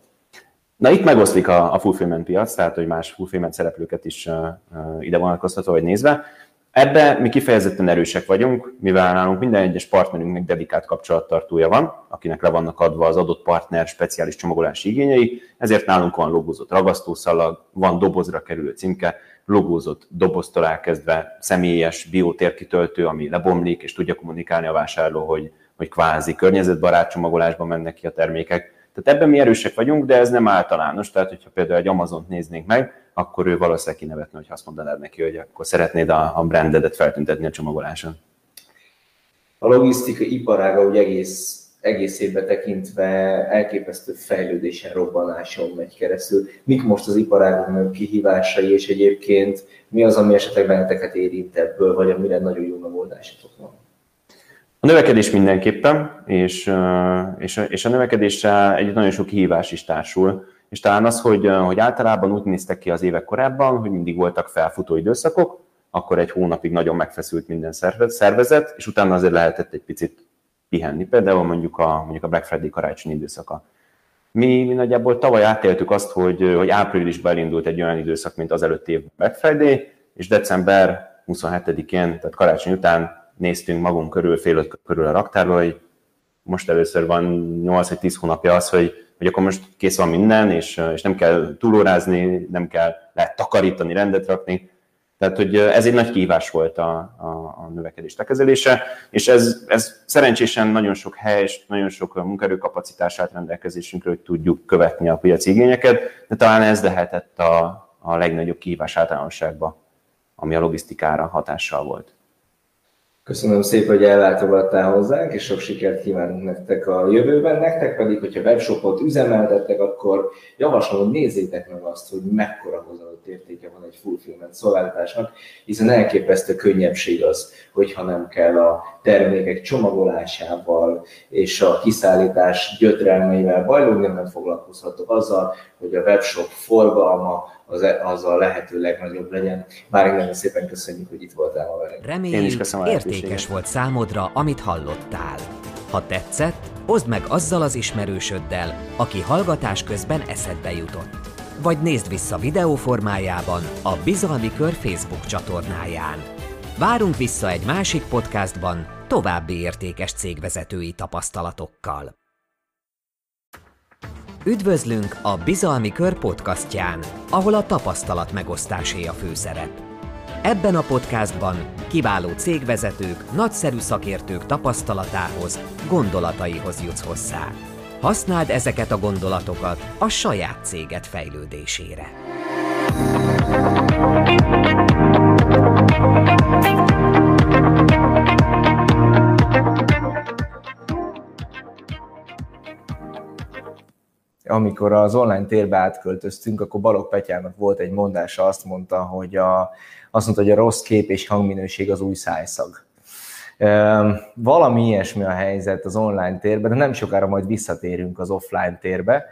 Na itt megoszlik a, a fulfillment piac, tehát hogy más fulfillment szereplőket is uh, ide vonatkoztatva vagy nézve. Ebbe mi kifejezetten erősek vagyunk, mivel nálunk minden egyes partnerünknek dedikált kapcsolattartója van, akinek le vannak adva az adott partner speciális csomagolási igényei, ezért nálunk van logózott ragasztószalag, van dobozra kerülő címke, logózott doboztól elkezdve személyes biotérkitöltő, ami lebomlik, és tudja kommunikálni a vásárló, hogy, hogy kvázi környezetbarát csomagolásban mennek ki a termékek. Tehát ebben mi erősek vagyunk, de ez nem általános. Tehát, hogyha például egy Amazont néznénk meg, akkor ő valószínűleg kinevetne, hogy azt mondanád neki, hogy akkor szeretnéd a, a brandedet feltüntetni a csomagoláson. A logisztika iparága úgy egész, egész évben tekintve elképesztő fejlődésen, robbanáson megy keresztül. Mik most az iparágok kihívásai, és egyébként mi az, ami esetleg benneteket érint ebből, vagy amire nagyon jó megoldásatok van? A növekedés mindenképpen, és, és, és a növekedéssel egy nagyon sok kihívás is társul és talán az, hogy, hogy általában úgy néztek ki az évek korábban, hogy mindig voltak felfutó időszakok, akkor egy hónapig nagyon megfeszült minden szervezet, és utána azért lehetett egy picit pihenni. Például mondjuk a, mondjuk a Black Friday karácsonyi időszaka. Mi, mi nagyjából tavaly átéltük azt, hogy, hogy áprilisban elindult egy olyan időszak, mint az előtti év Black Friday, és december 27-én, tehát karácsony után néztünk magunk körül, fél öt körül a raktárról, hogy most először van 8 vagy 10 hónapja az, hogy hogy akkor most kész van minden, és, és nem kell túlórázni, nem kell lehet takarítani, rendet rakni. Tehát, hogy ez egy nagy kihívás volt a, a, a növekedés lekezelése, és ez, ez szerencsésen nagyon sok hely és nagyon sok munkaerőkapacitását rendelkezésünkre, hogy tudjuk követni a piaci igényeket, de talán ez lehetett a, a legnagyobb kihívás általánosságban, ami a logisztikára hatással volt. Köszönöm szépen, hogy ellátogattál hozzánk, és sok sikert kívánunk nektek a jövőben. Nektek pedig, hogyha webshopot üzemeltettek, akkor javaslom, hogy nézzétek meg azt, hogy mekkora hozzáadott értéke van egy fulfillment szolgáltatásnak, hiszen elképesztő könnyebbség az, hogyha nem kell a termékek csomagolásával és a kiszállítás gyötrelmeivel bajlódni, hanem foglalkozhatok azzal, hogy a webshop forgalma, az, e- az a lehető legnagyobb legyen. Már nagyon szépen köszönjük, hogy itt voltál ma velünk. Reméljük, értékes volt számodra, amit hallottál. Ha tetszett, oszd meg azzal az ismerősöddel, aki hallgatás közben eszedbe jutott. Vagy nézd vissza videó formájában a Bizalmi Kör Facebook csatornáján. Várunk vissza egy másik podcastban további értékes cégvezetői tapasztalatokkal. Üdvözlünk a Bizalmi Kör podcastján, ahol a tapasztalat megosztásé a főszerep. Ebben a podcastban kiváló cégvezetők, nagyszerű szakértők tapasztalatához, gondolataihoz jutsz hozzá. Használd ezeket a gondolatokat a saját céged fejlődésére. Amikor az online térbe átköltöztünk, akkor Balog Petyának volt egy mondása, azt mondta, hogy a, azt mondta, hogy a rossz kép és hangminőség az új szájszag. Valami ilyesmi a helyzet az online térben, de nem sokára majd visszatérünk az offline térbe,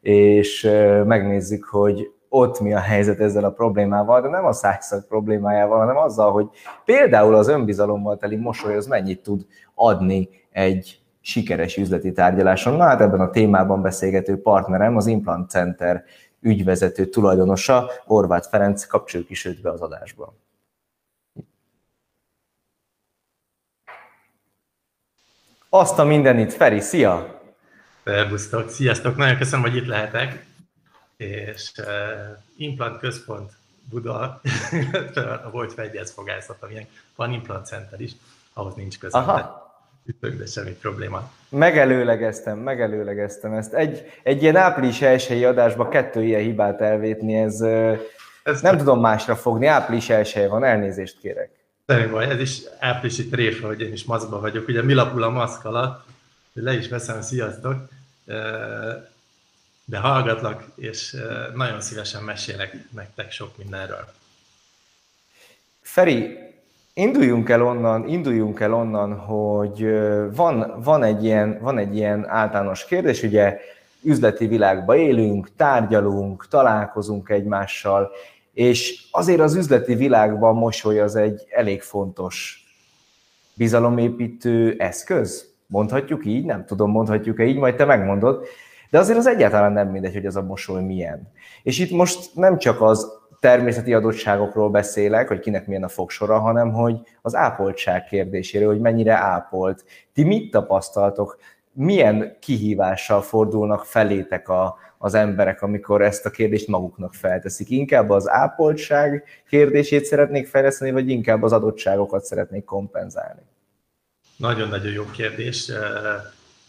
és megnézzük, hogy ott mi a helyzet ezzel a problémával, de nem a szájszag problémájával, hanem azzal, hogy például az önbizalommal teli mosoly az mennyit tud adni egy sikeres üzleti tárgyaláson. Na hát ebben a témában beszélgető partnerem, az Implant Center ügyvezető tulajdonosa, Horváth Ferenc, kapcsoljuk is őt be az adásba. Azt a mindenit, Feri, szia! Szervusztok, sziasztok! Nagyon köszönöm, hogy itt lehetek. És uh, Implant Központ Buda, [LAUGHS] a volt fegyverfogászat, amilyen van Implant Center is, ahhoz nincs között. Aha ütök, de semmi probléma. Megelőlegeztem, megelőlegeztem ezt. Egy, egy ilyen április elsői adásban kettő ilyen hibát elvétni, ez, ez nem tudom másra fogni. Április elsője van, elnézést kérek. Semmi baj, ez is áprilisi tréfa, hogy én is maszkban vagyok. Ugye mi lapul a maszk alatt, le is veszem, sziasztok, de hallgatlak, és nagyon szívesen mesélek nektek sok mindenről. Feri, Induljunk el onnan, induljunk el onnan, hogy van, van, egy ilyen, van egy ilyen általános kérdés, ugye üzleti világban élünk, tárgyalunk, találkozunk egymással, és azért az üzleti világban mosoly az egy elég fontos bizalomépítő eszköz. Mondhatjuk így? Nem tudom, mondhatjuk-e így, majd te megmondod. De azért az egyáltalán nem mindegy, hogy az a mosoly milyen. És itt most nem csak az természeti adottságokról beszélek, hogy kinek milyen a fogsora, hanem hogy az ápoltság kérdéséről, hogy mennyire ápolt. Ti mit tapasztaltok? Milyen kihívással fordulnak felétek a, az emberek, amikor ezt a kérdést maguknak felteszik? Inkább az ápoltság kérdését szeretnék fejleszteni, vagy inkább az adottságokat szeretnék kompenzálni? Nagyon-nagyon jó kérdés.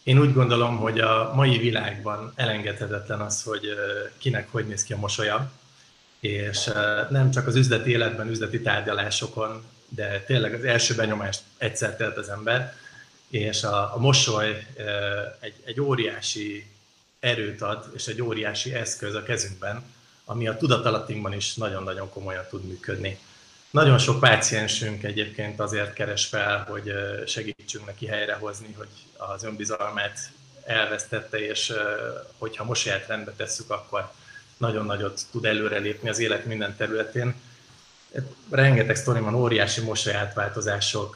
Én úgy gondolom, hogy a mai világban elengedhetetlen az, hogy kinek hogy néz ki a mosolya, és nem csak az üzleti életben, üzleti tárgyalásokon, de tényleg az első benyomást egyszer telt az ember, és a, a mosoly egy, egy óriási erőt ad, és egy óriási eszköz a kezünkben, ami a tudatalattinkban is nagyon-nagyon komolyan tud működni. Nagyon sok páciensünk egyébként azért keres fel, hogy segítsünk neki helyrehozni, hogy az önbizalmát elvesztette, és hogyha mosolyát rendbe tesszük, akkor nagyon nagyot tud előrelépni az élet minden területén. Rengeteg sztori van, óriási mosolyátváltozások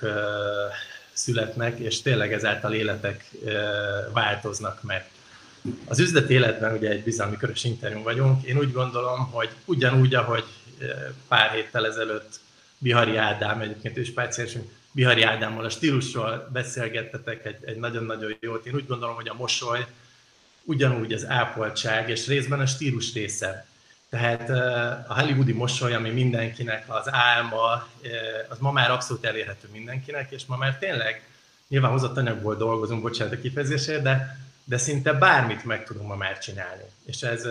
születnek, és tényleg ezáltal életek változnak meg. Az üzleti életben ugye egy bizalmi körös interjú vagyunk. Én úgy gondolom, hogy ugyanúgy, ahogy pár héttel ezelőtt Bihari Ádám, egyébként ős páciensünk, Bihari Ádámmal a stílusról beszélgettetek egy, egy nagyon-nagyon jót. Én úgy gondolom, hogy a mosoly ugyanúgy az ápoltság, és részben a stílus része. Tehát a hollywoodi mosoly, ami mindenkinek az álma, az ma már abszolút elérhető mindenkinek, és ma már tényleg nyilván hozott anyagból dolgozunk, bocsánat a kifejezésért, de, de szinte bármit meg tudunk ma már csinálni. És ez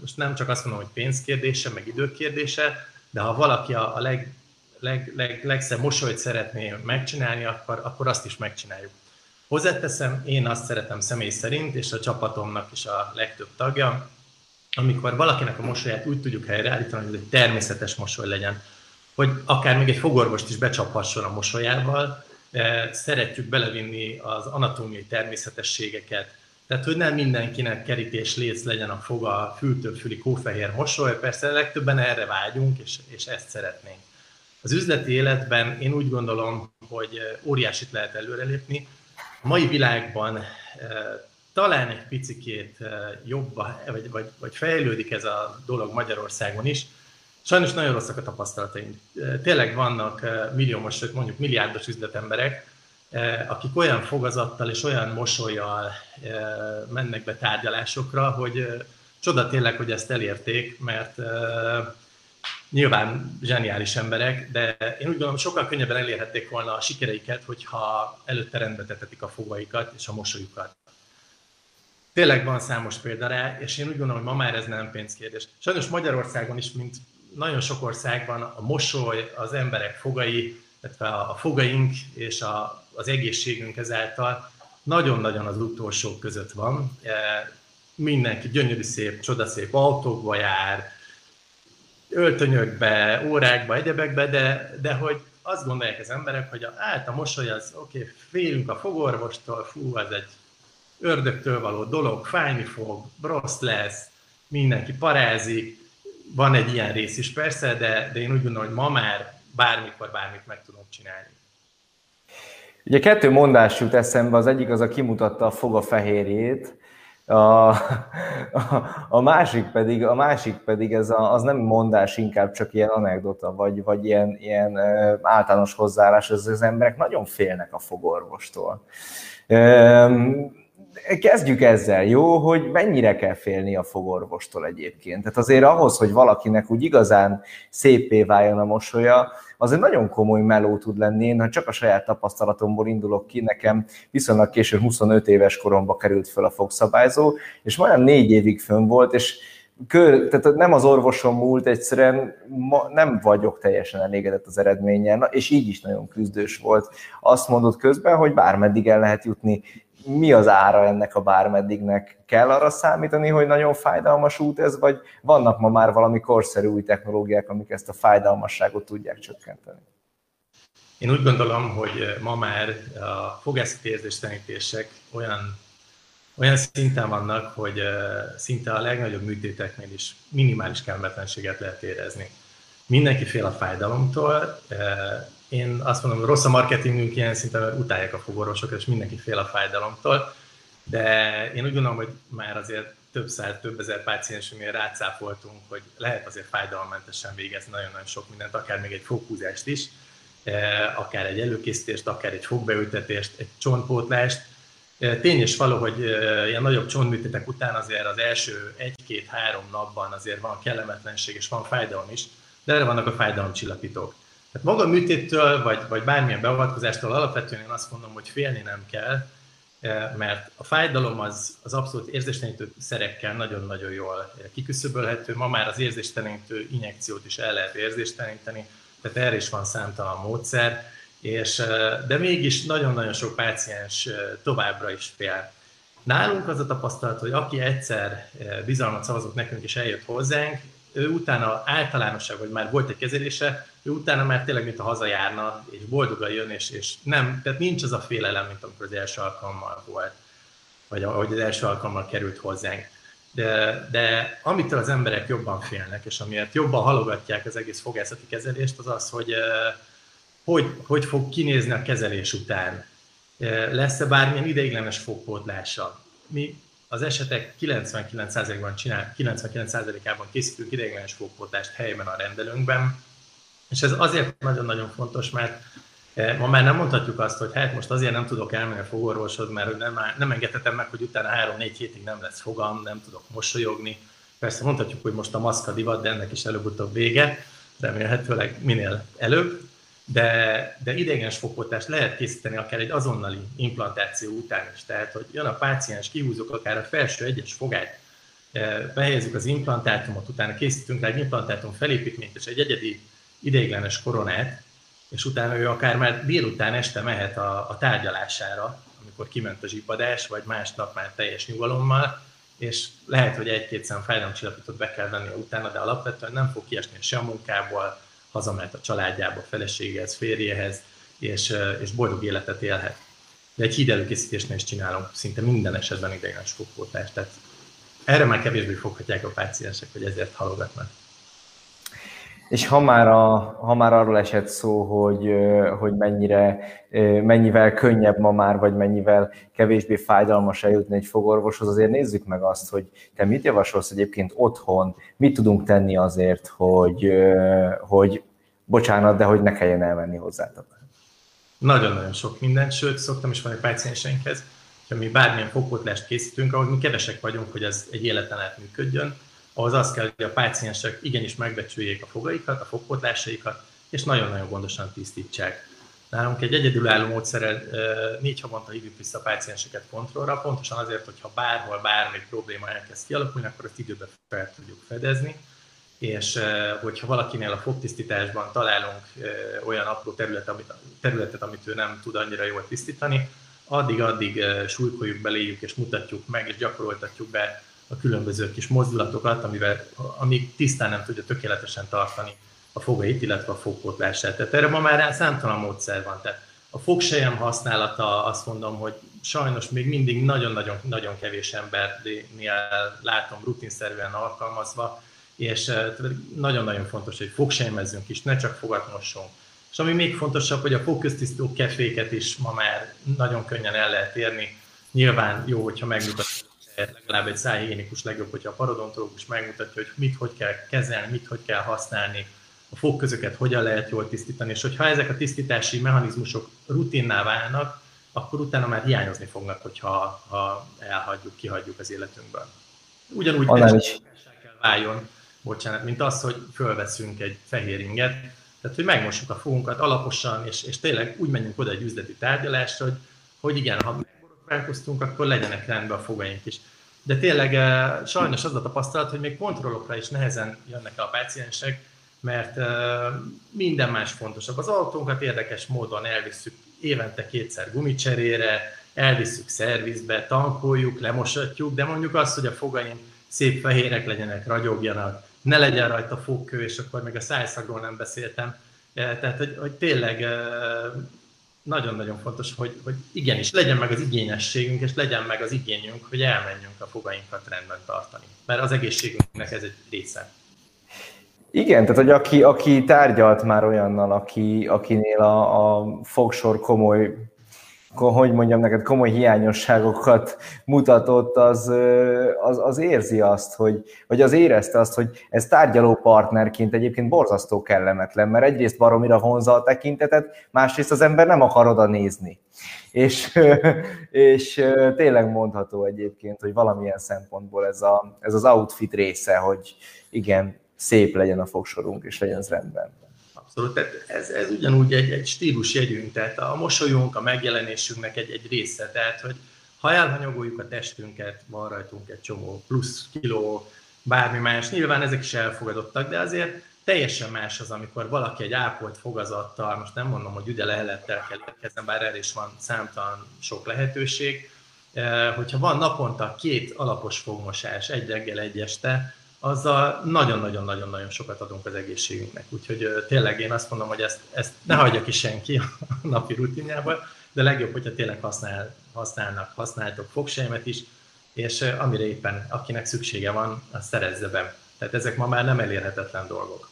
most nem csak azt mondom, hogy pénzkérdése, meg időkérdése, de ha valaki a, a leg, leg, legszebb mosolyt szeretné megcsinálni, akkor, akkor azt is megcsináljuk. Hozzáteszem, én azt szeretem személy szerint, és a csapatomnak is a legtöbb tagja, amikor valakinek a mosolyát úgy tudjuk helyreállítani, hogy egy természetes mosoly legyen, hogy akár még egy fogorvost is becsaphasson a mosolyával, szeretjük belevinni az anatómiai természetességeket, tehát, hogy nem mindenkinek kerítés léc legyen a foga, fültől füli kófehér mosoly, persze legtöbben erre vágyunk, és, és ezt szeretnénk. Az üzleti életben én úgy gondolom, hogy óriásit lehet előrelépni. A mai világban talán egy picikét jobb, vagy, vagy, vagy fejlődik ez a dolog Magyarországon is. Sajnos nagyon rosszak a tapasztalataink. Tényleg vannak milliómos, mondjuk milliárdos üzletemberek, akik olyan fogazattal és olyan mosolyjal mennek be tárgyalásokra, hogy csoda tényleg, hogy ezt elérték, mert nyilván zseniális emberek, de én úgy gondolom, sokkal könnyebben elérhették volna a sikereiket, hogyha előtte rendbe tetetik a fogaikat és a mosolyukat. Tényleg van számos példa rá, és én úgy gondolom, hogy ma már ez nem pénzkérdés. Sajnos Magyarországon is, mint nagyon sok országban, a mosoly, az emberek fogai, illetve a fogaink és a, az egészségünk ezáltal nagyon-nagyon az utolsók között van. E, mindenki gyönyörű szép, csodaszép autókba jár, öltönyökbe, órákba, egyebekbe, de, de hogy azt gondolják az emberek, hogy a, át a mosoly az, oké, okay, félünk a fogorvostól, fú, az egy ördögtől való dolog, fájni fog, rossz lesz, mindenki parázik, van egy ilyen rész is persze, de, de én úgy gondolom, hogy ma már bármikor bármit meg tudunk csinálni. Ugye kettő mondás jut eszembe, az egyik az a kimutatta a foga a, a, másik pedig, a másik pedig ez a, az nem mondás, inkább csak ilyen anekdota, vagy, vagy ilyen, ilyen általános hozzáállás, ez az emberek nagyon félnek a fogorvostól. Kezdjük ezzel, jó, hogy mennyire kell félni a fogorvostól egyébként. Tehát azért ahhoz, hogy valakinek úgy igazán szépé váljon a mosolya, az egy nagyon komoly meló tud lenni. Én, ha csak a saját tapasztalatomból indulok ki, nekem viszonylag késő 25 éves koromba került föl a fogszabályzó, és majdnem négy évig fönn volt, és kör, tehát nem az orvosom múlt, egyszerűen ma nem vagyok teljesen elégedett az eredménnyel, és így is nagyon küzdős volt. Azt mondott közben, hogy bármeddig el lehet jutni mi az ára ennek a bármeddignek? Kell arra számítani, hogy nagyon fájdalmas út ez, vagy vannak ma már valami korszerű új technológiák, amik ezt a fájdalmasságot tudják csökkenteni? Én úgy gondolom, hogy ma már a fogászati érzéstelenítések olyan, olyan szinten vannak, hogy szinte a legnagyobb műtéteknél is minimális kellemetlenséget lehet érezni. Mindenki fél a fájdalomtól, én azt mondom, rossz a marketingünk ilyen szinten, mert utálják a fogorvosokat, és mindenki fél a fájdalomtól, de én úgy gondolom, hogy már azért több száz, több ezer páciensünknél rácáfoltunk, hogy lehet azért fájdalommentesen végezni nagyon-nagyon sok mindent, akár még egy foghúzást is, eh, akár egy előkészítést, akár egy fogbeültetést, egy csontpótlást. Eh, tény és való, hogy eh, ilyen nagyobb csontműtétek után azért az első egy-két-három napban azért van kellemetlenség és van fájdalom is, de erre vannak a fájdalomcsillapítók. Tehát maga a műtéttől, vagy, vagy bármilyen beavatkozástól alapvetően én azt mondom, hogy félni nem kell, eh, mert a fájdalom az, az abszolút érzéstelenítő szerekkel nagyon-nagyon jól kiküszöbölhető. Ma már az érzéstelenítő injekciót is el lehet érzésteleníteni, tehát erre is van számtalan módszer, és, eh, de mégis nagyon-nagyon sok páciens eh, továbbra is fél. Nálunk az a tapasztalat, hogy aki egyszer bizalmat szavazott nekünk és eljött hozzánk, ő utána általánosság, hogy már volt egy kezelése, ő utána már tényleg, mint a hazajárna, és boldogan jön, és, és nem, tehát nincs az a félelem, mint amikor az első alkalommal volt, vagy ahogy az első alkalommal került hozzánk. De, de amitől az emberek jobban félnek, és amiért jobban halogatják az egész fogászati kezelést, az az, hogy hogy, hogy fog kinézni a kezelés után. Lesz-e bármilyen ideiglenes fogpótlása? Mi az esetek 99%-ban csinál, 99%-ában készítünk ideiglenes fogpótlást helyben a rendelőnkben, és ez azért nagyon-nagyon fontos, mert eh, ma már nem mondhatjuk azt, hogy hát most azért nem tudok elmenni a fogorvoshoz, mert nem, nem engedhetem meg, hogy utána 3-4 hétig nem lesz fogam, nem tudok mosolyogni. Persze mondhatjuk, hogy most a maszka divat, de ennek is előbb-utóbb vége, remélhetőleg minél előbb. De, de ideiglenes fogpótást lehet készíteni akár egy azonnali implantáció után is. Tehát, hogy jön a páciens, kihúzok akár a felső egyes fogát, eh, behelyezzük az implantátumot, utána készítünk rá egy implantátum felépítményt és egy egyedi ideiglenes koronát, és utána ő akár már délután este mehet a, a tárgyalására, amikor kiment a zsipadás, vagy másnap már teljes nyugalommal, és lehet, hogy egy-két szem fájdalomcsillapítót be kell venni utána, de alapvetően nem fog kiesni se a munkából, hazamert a családjába, feleséghez, férjehez, és, és boldog életet élhet. De egy híd előkészítésnél is csinálunk szinte minden esetben ideiglenes fogpótlást, tehát erre már kevésbé foghatják a páciensek, hogy ezért halogatnak. És ha már, a, ha már arról esett szó, hogy, hogy mennyire, mennyivel könnyebb ma már, vagy mennyivel kevésbé fájdalmas eljutni egy fogorvoshoz, azért nézzük meg azt, hogy te mit javasolsz egyébként otthon, mit tudunk tenni azért, hogy, hogy bocsánat, de hogy ne kelljen elmenni hozzátok. Nagyon-nagyon sok mindent, sőt, szoktam is mondani pácienseinkhez, ha mi bármilyen fogpótlást készítünk, ahogy mi kevesek vagyunk, hogy ez egy életen át működjön, ahhoz az kell, hogy a páciensek igenis megbecsüljék a fogaikat, a fogpotlásaikat, és nagyon-nagyon gondosan tisztítsák. Nálunk egy egyedülálló módszerrel négy havonta hívjuk vissza a pácienseket kontrollra, pontosan azért, hogyha bárhol bármi probléma elkezd kialakulni, akkor ezt időben fel tudjuk fedezni, és hogyha valakinél a fogtisztításban találunk olyan apró terület, amit, területet, amit ő nem tud annyira jól tisztítani, addig-addig súlykoljuk beléjük, és mutatjuk meg, és gyakoroltatjuk be a különböző kis mozdulatokat, amivel, amíg tisztán nem tudja tökéletesen tartani a fogait, illetve a fogpotlását. Tehát erre ma már számtalan módszer van. Tehát a fogsejem használata azt mondom, hogy sajnos még mindig nagyon-nagyon nagyon kevés embernél látom rutinszerűen alkalmazva, és nagyon-nagyon fontos, hogy fogsejmezzünk is, ne csak fogat mossunk. És ami még fontosabb, hogy a fogköztisztító keféket is ma már nagyon könnyen el lehet érni. Nyilván jó, hogyha megmutatjuk legalább egy szájhigiénikus legjobb, hogyha a parodontológus megmutatja, hogy mit hogy kell kezelni, mit hogy kell használni, a fogközöket hogyan lehet jól tisztítani, és hogyha ezek a tisztítási mechanizmusok rutinná válnak, akkor utána már hiányozni fognak, hogyha ha elhagyjuk, kihagyjuk az életünkből. Ugyanúgy kell váljon, bocsánat, mint az, hogy fölveszünk egy fehér inget, tehát, hogy megmossuk a fogunkat alaposan, és, és tényleg úgy menjünk oda egy üzleti tárgyalásra, hogy, hogy igen, ha megborotálkoztunk, akkor legyenek rendben a fogaink is. De tényleg eh, sajnos az a tapasztalat, hogy még kontrollokra is nehezen jönnek el a páciensek, mert eh, minden más fontosabb. Az autónkat érdekes módon elvisszük évente kétszer gumicserére, elvisszük szervizbe, tankoljuk, lemosatjuk, de mondjuk azt, hogy a fogaim szép fehérek legyenek, ragyogjanak, ne legyen rajta fogkő, és akkor még a szájszagról nem beszéltem. Eh, tehát, hogy, hogy tényleg nagyon-nagyon fontos, hogy, hogy igenis legyen meg az igényességünk, és legyen meg az igényünk, hogy elmenjünk a fogainkat rendben tartani. Mert az egészségünknek ez egy része. Igen, tehát hogy aki, aki tárgyalt már olyannal, aki, akinél a, a fogsor komoly hogy mondjam neked, komoly hiányosságokat mutatott, az, az, az érzi azt, hogy, vagy az érezte azt, hogy ez tárgyaló partnerként egyébként borzasztó kellemetlen, mert egyrészt baromira vonza a tekintetet, másrészt az ember nem akar oda nézni. És, és tényleg mondható egyébként, hogy valamilyen szempontból ez, a, ez az outfit része, hogy igen, szép legyen a fogsorunk, és legyen ez rendben. Abszolút, tehát ez, ez ugyanúgy egy, egy stílusjegyünk, tehát a mosolyunk, a megjelenésünknek egy, egy része, tehát hogy ha elhanyagoljuk a testünket, van rajtunk egy csomó plusz kiló, bármi más, nyilván ezek is elfogadottak, de azért teljesen más az, amikor valaki egy ápolt fogazattal, most nem mondom, hogy üde lehelettel érkezni, bár erre is van számtalan sok lehetőség, eh, hogyha van naponta két alapos fogmosás, egy reggel, egy este, azzal nagyon-nagyon-nagyon-nagyon sokat adunk az egészségünknek. Úgyhogy tényleg én azt mondom, hogy ezt, ezt ne hagyja ki senki a napi rutinjából, de legjobb, hogyha tényleg használ, használnak, használtok fogsejmet is, és amire éppen akinek szüksége van, azt szerezze be. Tehát ezek ma már nem elérhetetlen dolgok.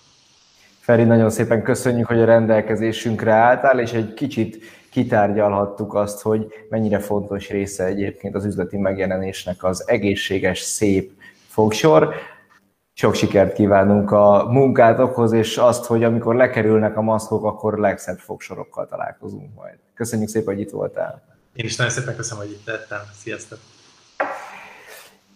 Feri, nagyon szépen köszönjük, hogy a rendelkezésünkre álltál, és egy kicsit kitárgyalhattuk azt, hogy mennyire fontos része egyébként az üzleti megjelenésnek az egészséges, szép fogsor sok sikert kívánunk a munkátokhoz, és azt, hogy amikor lekerülnek a maszkok, akkor legszebb fogsorokkal találkozunk majd. Köszönjük szépen, hogy itt voltál. Én is nagyon szépen köszönöm, hogy itt lettem. Sziasztok!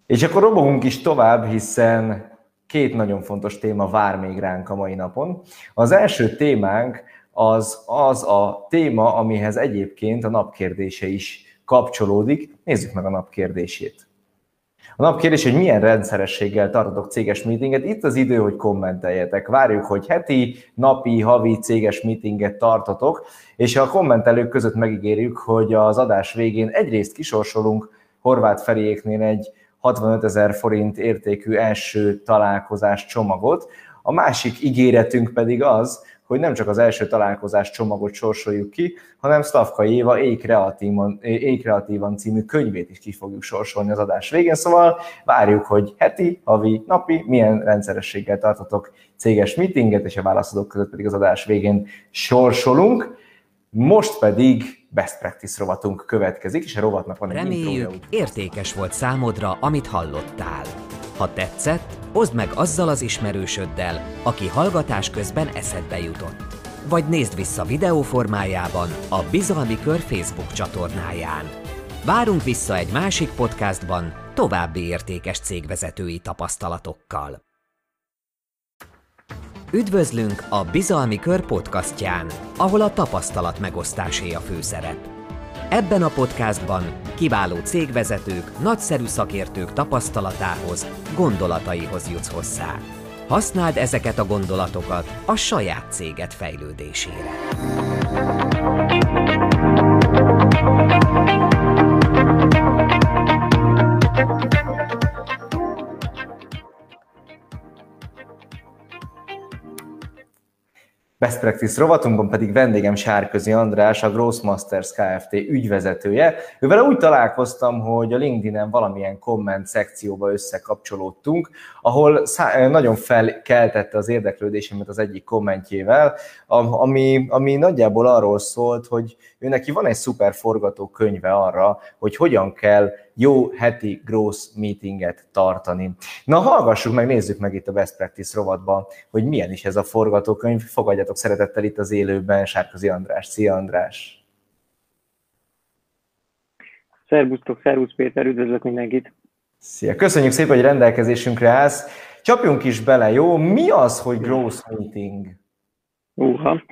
És akkor robogunk is tovább, hiszen két nagyon fontos téma vár még ránk a mai napon. Az első témánk az az a téma, amihez egyébként a napkérdése is kapcsolódik. Nézzük meg a napkérdését. A nap kérdés, hogy milyen rendszerességgel tartotok céges meetinget. Itt az idő, hogy kommenteljetek. Várjuk, hogy heti, napi, havi céges meetinget tartotok, és a kommentelők között megígérjük, hogy az adás végén egyrészt kisorsolunk Horváth Feriéknél egy 65 ezer forint értékű első találkozás csomagot, a másik ígéretünk pedig az, hogy nem csak az első találkozás csomagot sorsoljuk ki, hanem Stavka Éva Éj Kreatívan, Éj Kreatívan című könyvét is ki fogjuk sorsolni az adás végén, szóval várjuk, hogy heti, havi, napi, milyen rendszerességgel tartotok céges meetinget, és a válaszadók között pedig az adás végén sorsolunk. Most pedig best practice rovatunk következik, és a rovatnak van egy Reméljük, értékes volt számodra, amit hallottál. Ha tetszett, oszd meg azzal az ismerősöddel, aki hallgatás közben eszedbe jutott. Vagy nézd vissza videó formájában a Bizalmi Kör Facebook csatornáján. Várunk vissza egy másik podcastban további értékes cégvezetői tapasztalatokkal. Üdvözlünk a Bizalmi Kör podcastján, ahol a tapasztalat megosztásé a főszerep. Ebben a podcastban kiváló cégvezetők, nagyszerű szakértők tapasztalatához, gondolataihoz jutsz hozzá. Használd ezeket a gondolatokat a saját céged fejlődésére. Best Practice rovatunkban pedig vendégem Sárközi András, a Grossmasters Kft. ügyvezetője. Ővel úgy találkoztam, hogy a LinkedIn-en valamilyen komment szekcióba összekapcsolódtunk, ahol nagyon felkeltette az érdeklődésemet az egyik kommentjével, ami, ami nagyjából arról szólt, hogy ő neki van egy szuper forgatókönyve arra, hogy hogyan kell jó heti gross meetinget tartani. Na hallgassuk meg, nézzük meg itt a Best Practice rovatban, hogy milyen is ez a forgatókönyv. Fogadjatok szeretettel itt az élőben Sárkozi András. Szia András! Szervusztok, szervusz Péter, üdvözlök mindenkit! Szia! Köszönjük szépen, hogy rendelkezésünkre állsz. Csapjunk is bele, jó? Mi az, hogy gross meeting? Uha.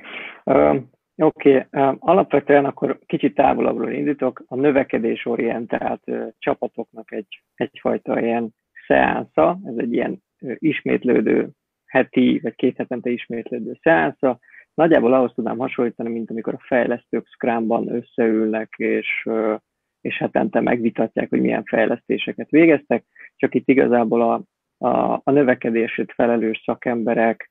Oké, okay. alapvetően akkor kicsit távolabbról indítok. A növekedésorientált csapatoknak egy, egyfajta ilyen szeánsza, ez egy ilyen ismétlődő heti vagy két hetente ismétlődő szeánsza. Nagyjából ahhoz tudnám hasonlítani, mint amikor a fejlesztők Scrumban összeülnek, és, és hetente megvitatják, hogy milyen fejlesztéseket végeztek, csak itt igazából a, a, a növekedését felelős szakemberek,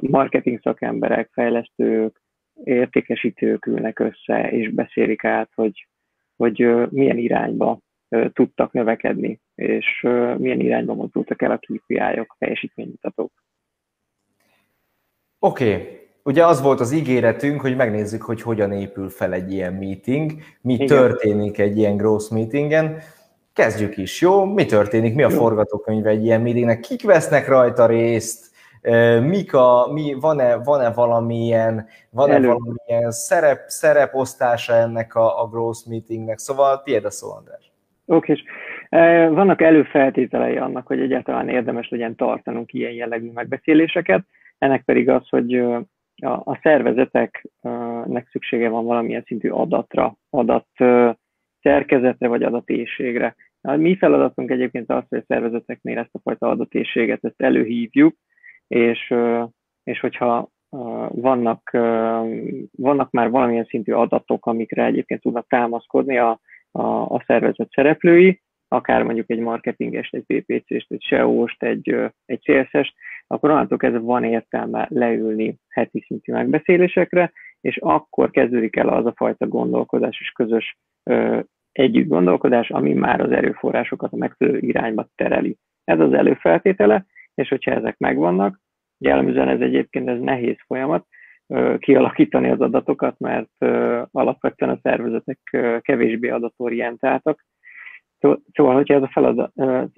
marketing szakemberek, fejlesztők, értékesítők ülnek össze, és beszélik át, hogy, hogy milyen irányba tudtak növekedni, és milyen irányba mozdultak el a KPI-ok, teljesítménymutatók. Oké, okay. Ugye az volt az ígéretünk, hogy megnézzük, hogy hogyan épül fel egy ilyen meeting, mi Igen. történik egy ilyen gross meetingen. Kezdjük is, jó? Mi történik? Mi a jó. forgatókönyve egy ilyen meetingnek? Kik vesznek rajta részt? Mik a, mi, van-e, van-e valamilyen, van-e valamilyen szerep, szereposztása ennek a, a growth meetingnek, szóval tiéd a szó, András. Oké, és vannak előfeltételei annak, hogy egyáltalán érdemes legyen tartanunk ilyen jellegű megbeszéléseket, ennek pedig az, hogy a szervezeteknek szüksége van valamilyen szintű adatra, adat szerkezetre vagy adatészségre. A mi feladatunk egyébként az, hogy a szervezeteknél ezt a fajta adatészséget ezt előhívjuk, és, és hogyha vannak, vannak már valamilyen szintű adatok, amikre egyébként tudnak támaszkodni a, a, a szervezet szereplői, akár mondjuk egy marketingest, egy PPC-st, egy SEO-st, egy, egy CSS-t, akkor onnantól kezdve van értelme leülni heti szintű megbeszélésekre, és akkor kezdődik el az a fajta gondolkodás és közös ö, együtt gondolkodás, ami már az erőforrásokat a megfelelő irányba tereli. Ez az előfeltétele, és hogyha ezek megvannak, jellemzően ez egyébként ez nehéz folyamat, kialakítani az adatokat, mert alapvetően a szervezetek kevésbé adatorientáltak. Szóval, hogyha ez, a feladat,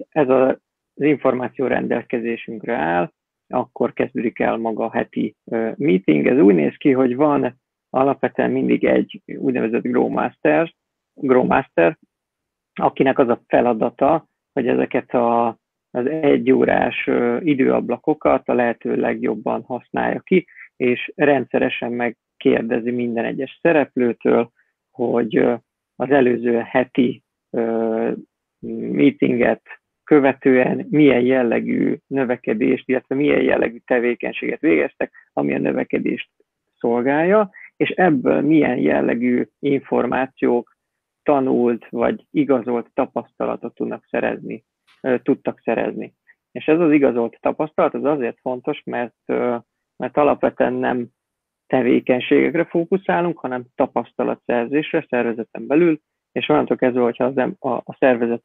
ez az információ rendelkezésünkre áll, akkor kezdődik el maga a heti meeting. Ez úgy néz ki, hogy van alapvetően mindig egy úgynevezett Growmaster, Growmaster akinek az a feladata, hogy ezeket a az egyórás időablakokat a lehető legjobban használja ki, és rendszeresen megkérdezi minden egyes szereplőtől, hogy az előző heti meetinget követően milyen jellegű növekedést, illetve milyen jellegű tevékenységet végeztek, ami a növekedést szolgálja, és ebből milyen jellegű információk, tanult vagy igazolt tapasztalatot tudnak szerezni, tudtak szerezni. És ez az igazolt tapasztalat az azért fontos, mert, mert alapvetően nem tevékenységekre fókuszálunk, hanem tapasztalatszerzésre szervezeten belül, és onnantól kezdve, hogyha az, a, a szervezet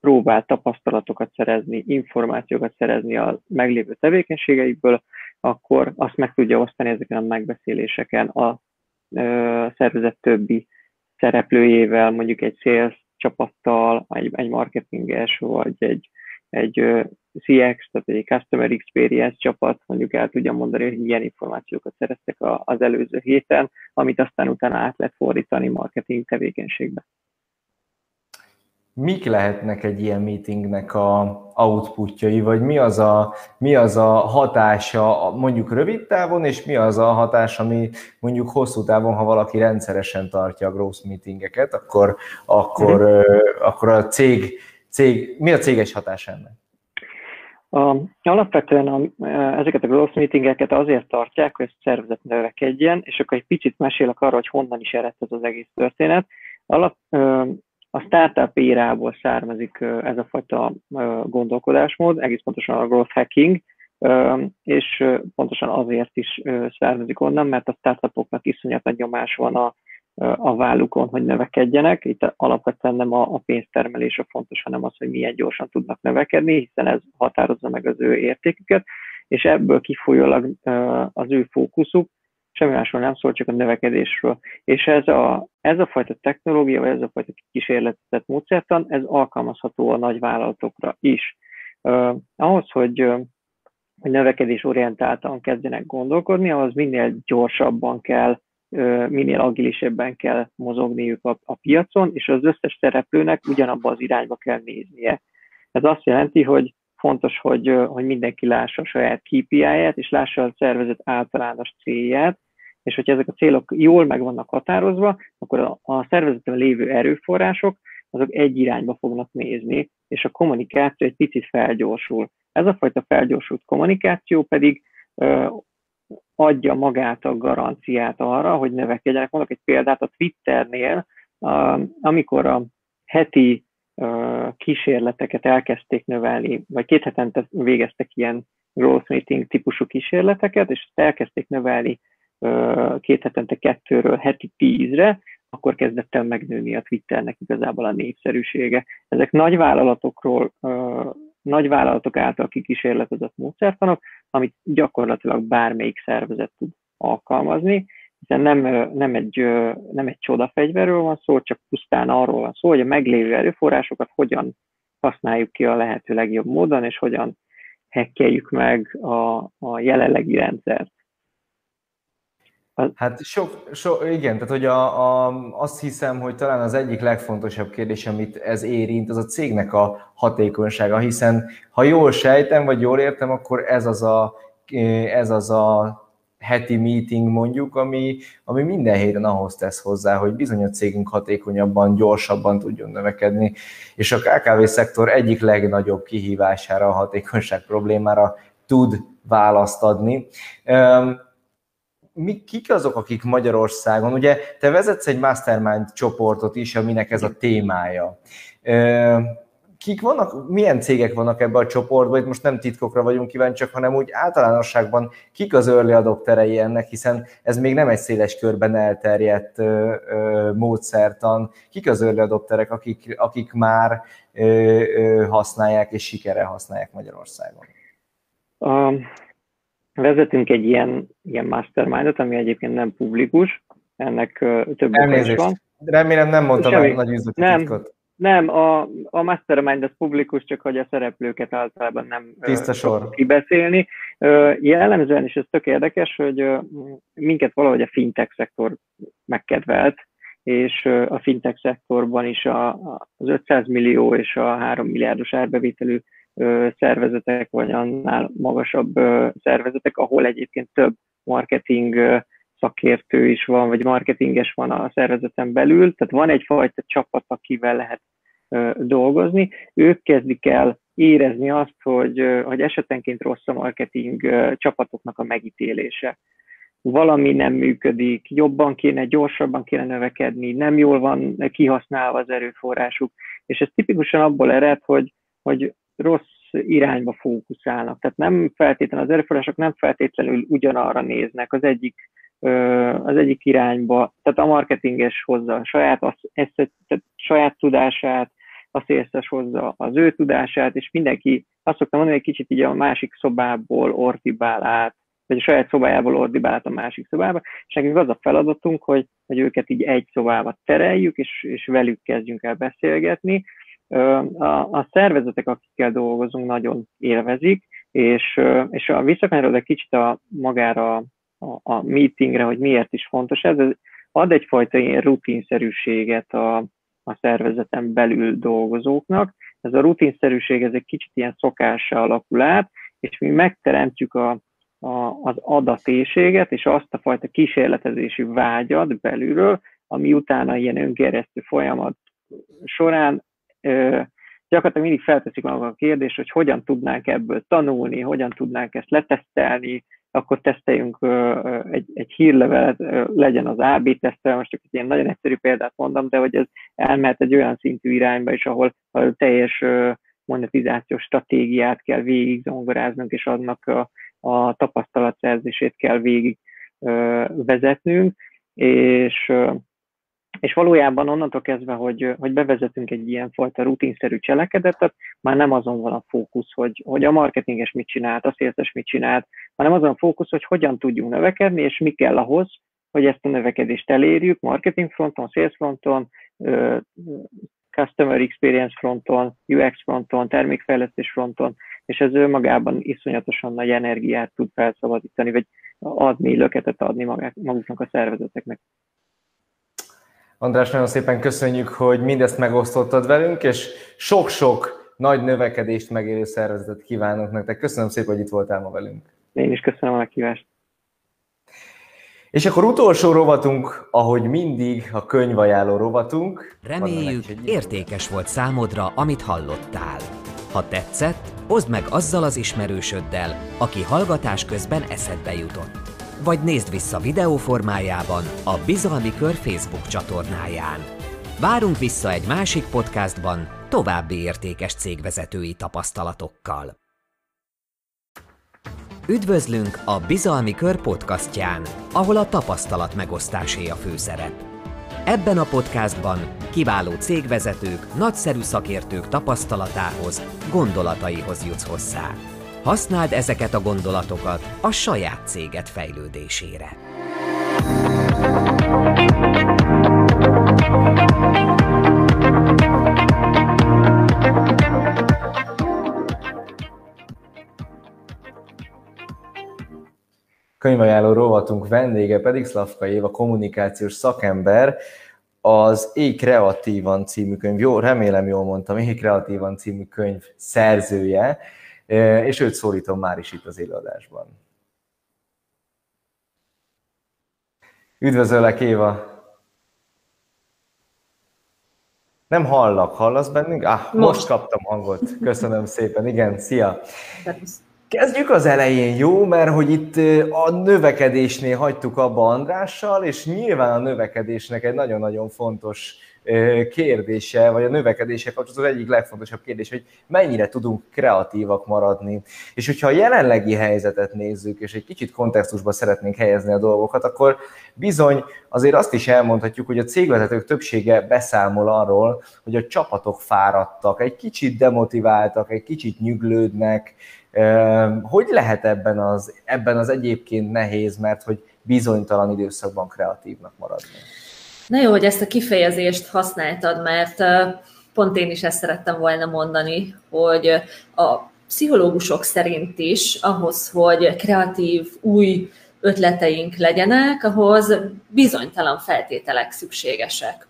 próbál tapasztalatokat szerezni, információkat szerezni a meglévő tevékenységeikből, akkor azt meg tudja osztani ezeken a megbeszéléseken a szervezet többi szereplőjével, mondjuk egy sales csapattal, egy, egy marketinges, vagy egy, egy CX, tehát egy Customer Experience csapat mondjuk el tudja mondani, hogy milyen információkat szereztek az előző héten, amit aztán utána át lehet fordítani marketing tevékenységbe mik lehetnek egy ilyen meetingnek a outputjai, vagy mi az a, mi az a hatása mondjuk rövid távon, és mi az a hatás, ami mondjuk hosszú távon, ha valaki rendszeresen tartja a growth meetingeket, akkor, akkor, mm-hmm. akkor a cég, cég, mi a céges hatás ennek? A, alapvetően a, ezeket a growth meetingeket azért tartják, hogy a szervezet növekedjen, és akkor egy picit mesélek arról, hogy honnan is eredt ez az egész történet. Alap, a startup érából származik ez a fajta gondolkodásmód, egész pontosan a growth hacking, és pontosan azért is származik onnan, mert a startupoknak iszonyat nagy nyomás van a, a vállukon, hogy növekedjenek. Itt alapvetően nem a, a pénztermelés a fontos, hanem az, hogy milyen gyorsan tudnak növekedni, hiszen ez határozza meg az ő értéküket, és ebből kifolyólag az ő fókuszuk semmi másról nem szól, csak a növekedésről. És ez a, ez a fajta technológia, vagy ez a fajta kísérletezett módszertan, ez alkalmazható a nagy vállalatokra is. Uh, ahhoz, hogy, uh, hogy növekedés orientáltan kezdjenek gondolkodni, ahhoz minél gyorsabban kell, uh, minél agilisebben kell mozogniuk a, a piacon, és az összes szereplőnek ugyanabba az irányba kell néznie. Ez azt jelenti, hogy fontos, hogy, hogy mindenki lássa a saját KPI-ját, és lássa a szervezet általános célját, és hogyha ezek a célok jól meg vannak határozva, akkor a, a szervezeten lévő erőforrások azok egy irányba fognak nézni, és a kommunikáció egy picit felgyorsul. Ez a fajta felgyorsult kommunikáció pedig ö, adja magát a garanciát arra, hogy növekedjenek. Mondok egy példát a Twitternél, ö, amikor a heti kísérleteket elkezdték növelni, vagy két hetente végeztek ilyen growth meeting típusú kísérleteket, és elkezdték növelni két hetente kettőről heti tízre, akkor kezdett el megnőni a Twitternek igazából a népszerűsége. Ezek nagy vállalatokról, nagy vállalatok által kikísérletezett módszertanok, amit gyakorlatilag bármelyik szervezet tud alkalmazni, hiszen nem, nem, egy, nem egy csodafegyverről van szó, csak pusztán arról van szó, hogy a meglévő erőforrásokat hogyan használjuk ki a lehető legjobb módon, és hogyan hekkeljük meg a, a jelenlegi rendszert. Hát sok, so, igen, tehát hogy a, a, azt hiszem, hogy talán az egyik legfontosabb kérdés, amit ez érint, az a cégnek a hatékonysága, hiszen ha jól sejtem, vagy jól értem, akkor ez az a, ez az a heti meeting mondjuk, ami, ami minden héten ahhoz tesz hozzá, hogy bizony a cégünk hatékonyabban, gyorsabban tudjon növekedni, és a KKV szektor egyik legnagyobb kihívására, a hatékonyság problémára tud választ adni. Mi, kik azok, akik Magyarországon, ugye te vezetsz egy mastermind csoportot is, aminek ez a témája. Kik vannak, milyen cégek vannak ebben a csoportban, itt most nem titkokra vagyunk kíváncsiak, hanem úgy általánosságban kik az early adopterei ennek, hiszen ez még nem egy széles körben elterjedt módszertan. Kik az early adopterek, akik, akik már használják és sikere használják Magyarországon? Um, vezetünk egy ilyen, ilyen mastermindot, ami egyébként nem publikus, ennek több is van. Remélem nem mondtam nagy üzleti nem, titkot. Nem, a, a mastermind az publikus, csak hogy a szereplőket általában nem Tiszta sor. kibeszélni. Jellemzően is ez tök érdekes, hogy minket valahogy a fintech szektor megkedvelt, és a fintech szektorban is a, az 500 millió és a 3 milliárdos árbevételű szervezetek, vagy annál magasabb szervezetek, ahol egyébként több marketing szakértő is van, vagy marketinges van a szervezeten belül, tehát van egyfajta csapat, akivel lehet dolgozni, ők kezdik el érezni azt, hogy, hogy esetenként rossz a marketing csapatoknak a megítélése. Valami nem működik, jobban kéne, gyorsabban kéne növekedni, nem jól van kihasználva az erőforrásuk, és ez tipikusan abból ered, hogy, hogy rossz irányba fókuszálnak. Tehát nem feltétlenül, az erőforrások nem feltétlenül ugyanarra néznek az egyik, az egyik irányba. Tehát a marketinges hozza a saját, ezt, tehát saját tudását, a szélszes hozza az ő tudását, és mindenki, azt szoktam mondani, hogy kicsit így a másik szobából ordibál át, vagy a saját szobájából ordibál át a másik szobába, és nekünk az a feladatunk, hogy, hogy őket így egy szobába tereljük, és, és velük kezdjünk el beszélgetni, a, a szervezetek, akikkel dolgozunk, nagyon élvezik, és, és a visszakanyarodok kicsit a, magára a, a meetingre, hogy miért is fontos ez, ez ad egyfajta ilyen rutinszerűséget a, a szervezeten belül dolgozóknak. Ez a rutinszerűség, ez egy kicsit ilyen szokással alakul át, és mi megteremtjük a, a, az adatéséget, és azt a fajta kísérletezési vágyat belülről, ami utána ilyen öngeresztő folyamat során gyakorlatilag mindig felteszik maguk a kérdést, hogy hogyan tudnánk ebből tanulni, hogyan tudnánk ezt letesztelni, akkor teszteljünk egy, egy hírlevelet, legyen az AB tesztel, most csak egy ilyen nagyon egyszerű példát mondom, de hogy ez elmehet egy olyan szintű irányba is, ahol a teljes monetizációs stratégiát kell végig zongoráznunk, és annak a, a tapasztalatszerzését kell végig vezetnünk, és és valójában onnantól kezdve, hogy, hogy bevezetünk egy ilyen fajta rutinszerű cselekedetet, már nem azon van a fókusz, hogy, hogy a marketinges mit csinált, a széltes mit csinált, hanem azon a fókusz, hogy hogyan tudjunk növekedni, és mi kell ahhoz, hogy ezt a növekedést elérjük marketing fronton, sales fronton, customer experience fronton, UX fronton, termékfejlesztés fronton, és ez önmagában iszonyatosan nagy energiát tud felszabadítani, vagy adni, löketet adni maguknak a szervezeteknek. András, nagyon szépen köszönjük, hogy mindezt megosztottad velünk, és sok-sok nagy növekedést megérő szervezetet kívánok nektek. Köszönöm szépen, hogy itt voltál ma velünk. Én is köszönöm a meghívást. És akkor utolsó rovatunk, ahogy mindig, a könyvajánló rovatunk. Reméljük, értékes volt számodra, amit hallottál. Ha tetszett, oszd meg azzal az ismerősöddel, aki hallgatás közben eszedbe jutott vagy nézd vissza videó formájában a Bizalmi Kör Facebook csatornáján. Várunk vissza egy másik podcastban további értékes cégvezetői tapasztalatokkal. Üdvözlünk a Bizalmi Kör podcastján, ahol a tapasztalat megosztásé a főszerep. Ebben a podcastban kiváló cégvezetők, nagyszerű szakértők tapasztalatához, gondolataihoz jutsz hozzá. Használd ezeket a gondolatokat a saját céged fejlődésére. Könyvajánló rovatunk vendége pedig Szlavka Éva, kommunikációs szakember, az Éj Kreatívan című könyv, jó, remélem jól mondtam, Éj Kreatívan című könyv szerzője, és őt szólítom már is itt az előadásban. Üdvözöllek, Éva! Nem hallak, hallasz bennünk? Ah, most. most kaptam hangot. Köszönöm szépen. Igen, szia! Kezdjük az elején, jó? Mert hogy itt a növekedésnél hagytuk abba Andrással, és nyilván a növekedésnek egy nagyon-nagyon fontos kérdése, vagy a növekedése kapcsolatos az egyik legfontosabb kérdés, hogy mennyire tudunk kreatívak maradni. És hogyha a jelenlegi helyzetet nézzük, és egy kicsit kontextusba szeretnénk helyezni a dolgokat, akkor bizony azért azt is elmondhatjuk, hogy a cégvezetők többsége beszámol arról, hogy a csapatok fáradtak, egy kicsit demotiváltak, egy kicsit nyüglődnek. Hogy lehet ebben az, ebben az egyébként nehéz, mert hogy bizonytalan időszakban kreatívnak maradni? Na jó, hogy ezt a kifejezést használtad, mert pont én is ezt szerettem volna mondani, hogy a pszichológusok szerint is ahhoz, hogy kreatív, új ötleteink legyenek, ahhoz bizonytalan feltételek szükségesek.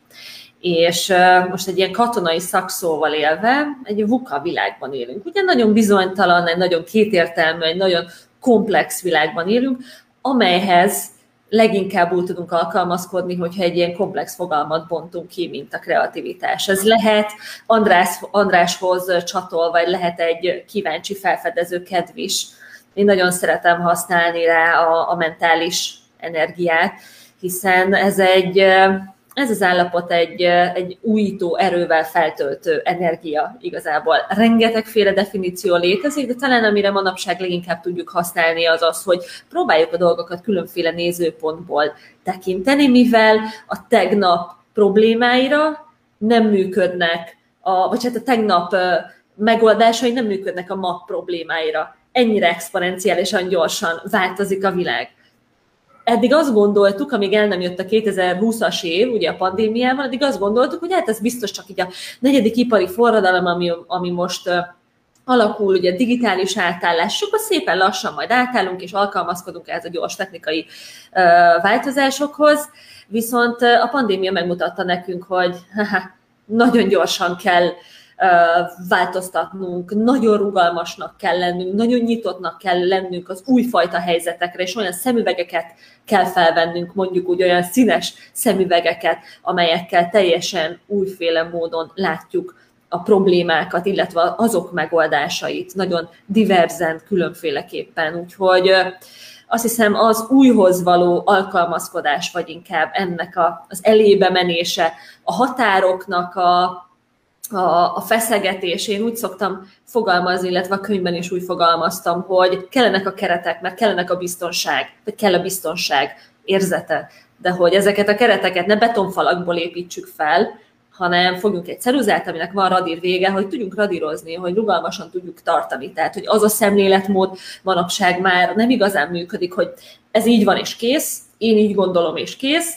És most egy ilyen katonai szakszóval élve, egy VUKA világban élünk. Ugye nagyon bizonytalan, egy nagyon kétértelmű, egy nagyon komplex világban élünk, amelyhez leginkább úgy tudunk alkalmazkodni, hogyha egy ilyen komplex fogalmat bontunk ki, mint a kreativitás. Ez lehet András, Andráshoz csatol, vagy lehet egy kíváncsi felfedező kedv is. Én nagyon szeretem használni rá a, a mentális energiát, hiszen ez egy ez az állapot egy, egy újító erővel feltöltő energia igazából. Rengetegféle definíció létezik, de talán amire manapság leginkább tudjuk használni az az, hogy próbáljuk a dolgokat különféle nézőpontból tekinteni, mivel a tegnap problémáira nem működnek, a, vagy hát a tegnap megoldásai nem működnek a ma problémáira. Ennyire exponenciálisan gyorsan változik a világ eddig azt gondoltuk, amíg el nem jött a 2020-as év, ugye a pandémiával, addig azt gondoltuk, hogy hát ez biztos csak így a negyedik ipari forradalom, ami, ami most alakul, ugye digitális átállás, sokkal szépen lassan majd átállunk, és alkalmazkodunk ehhez a gyors technikai változásokhoz, viszont a pandémia megmutatta nekünk, hogy [LAUGHS] nagyon gyorsan kell változtatnunk, nagyon rugalmasnak kell lennünk, nagyon nyitottnak kell lennünk az újfajta helyzetekre, és olyan szemüvegeket kell felvennünk, mondjuk úgy olyan színes szemüvegeket, amelyekkel teljesen újféle módon látjuk a problémákat, illetve azok megoldásait, nagyon diverzen, különféleképpen. Úgyhogy azt hiszem az újhoz való alkalmazkodás, vagy inkább ennek a, az elébe menése, a határoknak a, a, a feszegetés, én úgy szoktam fogalmazni, illetve a könyvben is úgy fogalmaztam, hogy kellenek a keretek, mert kellenek a biztonság, vagy kell a biztonság érzete, de hogy ezeket a kereteket ne betonfalakból építsük fel, hanem fogjunk egy ceruzát, aminek van radír vége, hogy tudjunk radírozni, hogy rugalmasan tudjuk tartani. Tehát, hogy az a szemléletmód manapság már nem igazán működik, hogy ez így van és kész, én így gondolom és kész,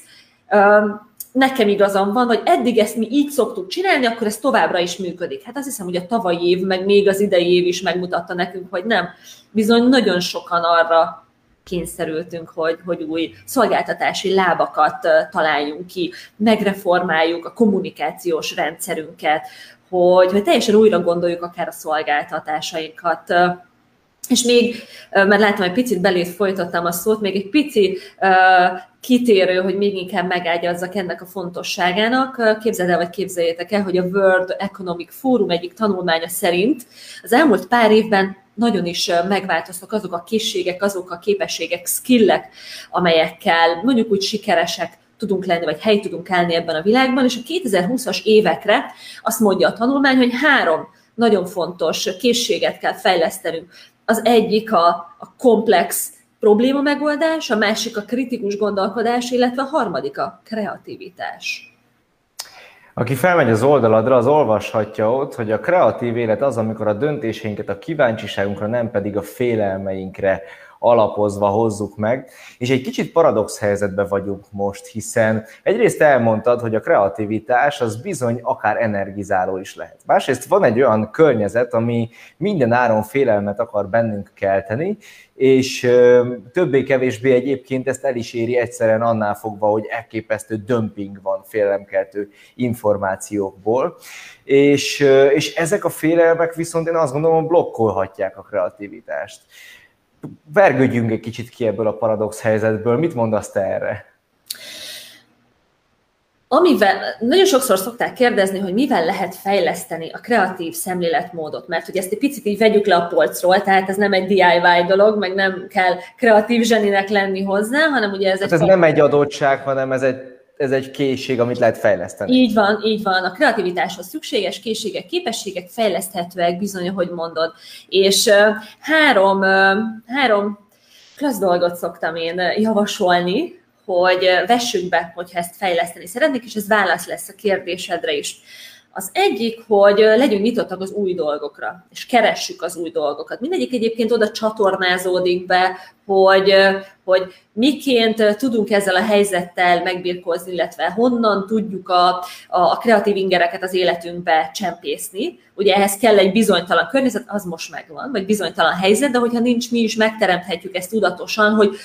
nekem igazam van, vagy eddig ezt mi így szoktuk csinálni, akkor ez továbbra is működik. Hát azt hiszem, hogy a tavalyi év, meg még az idei év is megmutatta nekünk, hogy nem. Bizony nagyon sokan arra kényszerültünk, hogy, hogy új szolgáltatási lábakat találjunk ki, megreformáljuk a kommunikációs rendszerünket, hogy, hogy teljesen újra gondoljuk akár a szolgáltatásainkat. És még, mert látom, egy picit belét folytattam a szót, még egy pici kitérő, hogy még inkább megágyazzak ennek a fontosságának. Képzeld el, vagy képzeljétek el, hogy a World Economic Forum egyik tanulmánya szerint az elmúlt pár évben nagyon is megváltoztak azok a készségek, azok a képességek, skillek, amelyekkel mondjuk úgy sikeresek tudunk lenni, vagy hely tudunk állni ebben a világban, és a 2020-as évekre azt mondja a tanulmány, hogy három nagyon fontos készséget kell fejlesztenünk. Az egyik a, a komplex probléma megoldás, a másik a kritikus gondolkodás, illetve a harmadik a kreativitás. Aki felmegy az oldaladra, az olvashatja ott, hogy a kreatív élet az, amikor a döntéseinket a kíváncsiságunkra, nem pedig a félelmeinkre alapozva hozzuk meg, és egy kicsit paradox helyzetben vagyunk most, hiszen egyrészt elmondtad, hogy a kreativitás az bizony akár energizáló is lehet. Másrészt van egy olyan környezet, ami minden áron félelmet akar bennünk kelteni, és többé-kevésbé egyébként ezt el is éri egyszerűen annál fogva, hogy elképesztő dömping van félelemkeltő információkból, és, és ezek a félelmek viszont én azt gondolom blokkolhatják a kreativitást vergődjünk egy kicsit ki ebből a paradox helyzetből. Mit mondasz te erre? Amivel nagyon sokszor szokták kérdezni, hogy mivel lehet fejleszteni a kreatív szemléletmódot, mert hogy ezt egy picit így vegyük le a polcról, tehát ez nem egy DIY dolog, meg nem kell kreatív zseninek lenni hozzá, hanem ugye ez hát egy... ez nem egy adottság, hanem ez egy ez egy készség, amit lehet fejleszteni. Így van, így van. A kreativitáshoz szükséges készségek, képességek fejleszthetőek, bizony, hogy mondod. És három, három klassz dolgot szoktam én javasolni, hogy vessük be, hogyha ezt fejleszteni szeretnék, és ez válasz lesz a kérdésedre is. Az egyik, hogy legyünk nyitottak az új dolgokra, és keressük az új dolgokat. Mindegyik egyébként oda csatornázódik be, hogy, hogy miként tudunk ezzel a helyzettel megbirkózni, illetve honnan tudjuk a, a, a kreatív ingereket az életünkbe csempészni. Ugye ehhez kell egy bizonytalan környezet, az most megvan, vagy bizonytalan helyzet, de hogyha nincs, mi is megteremthetjük ezt tudatosan, hogy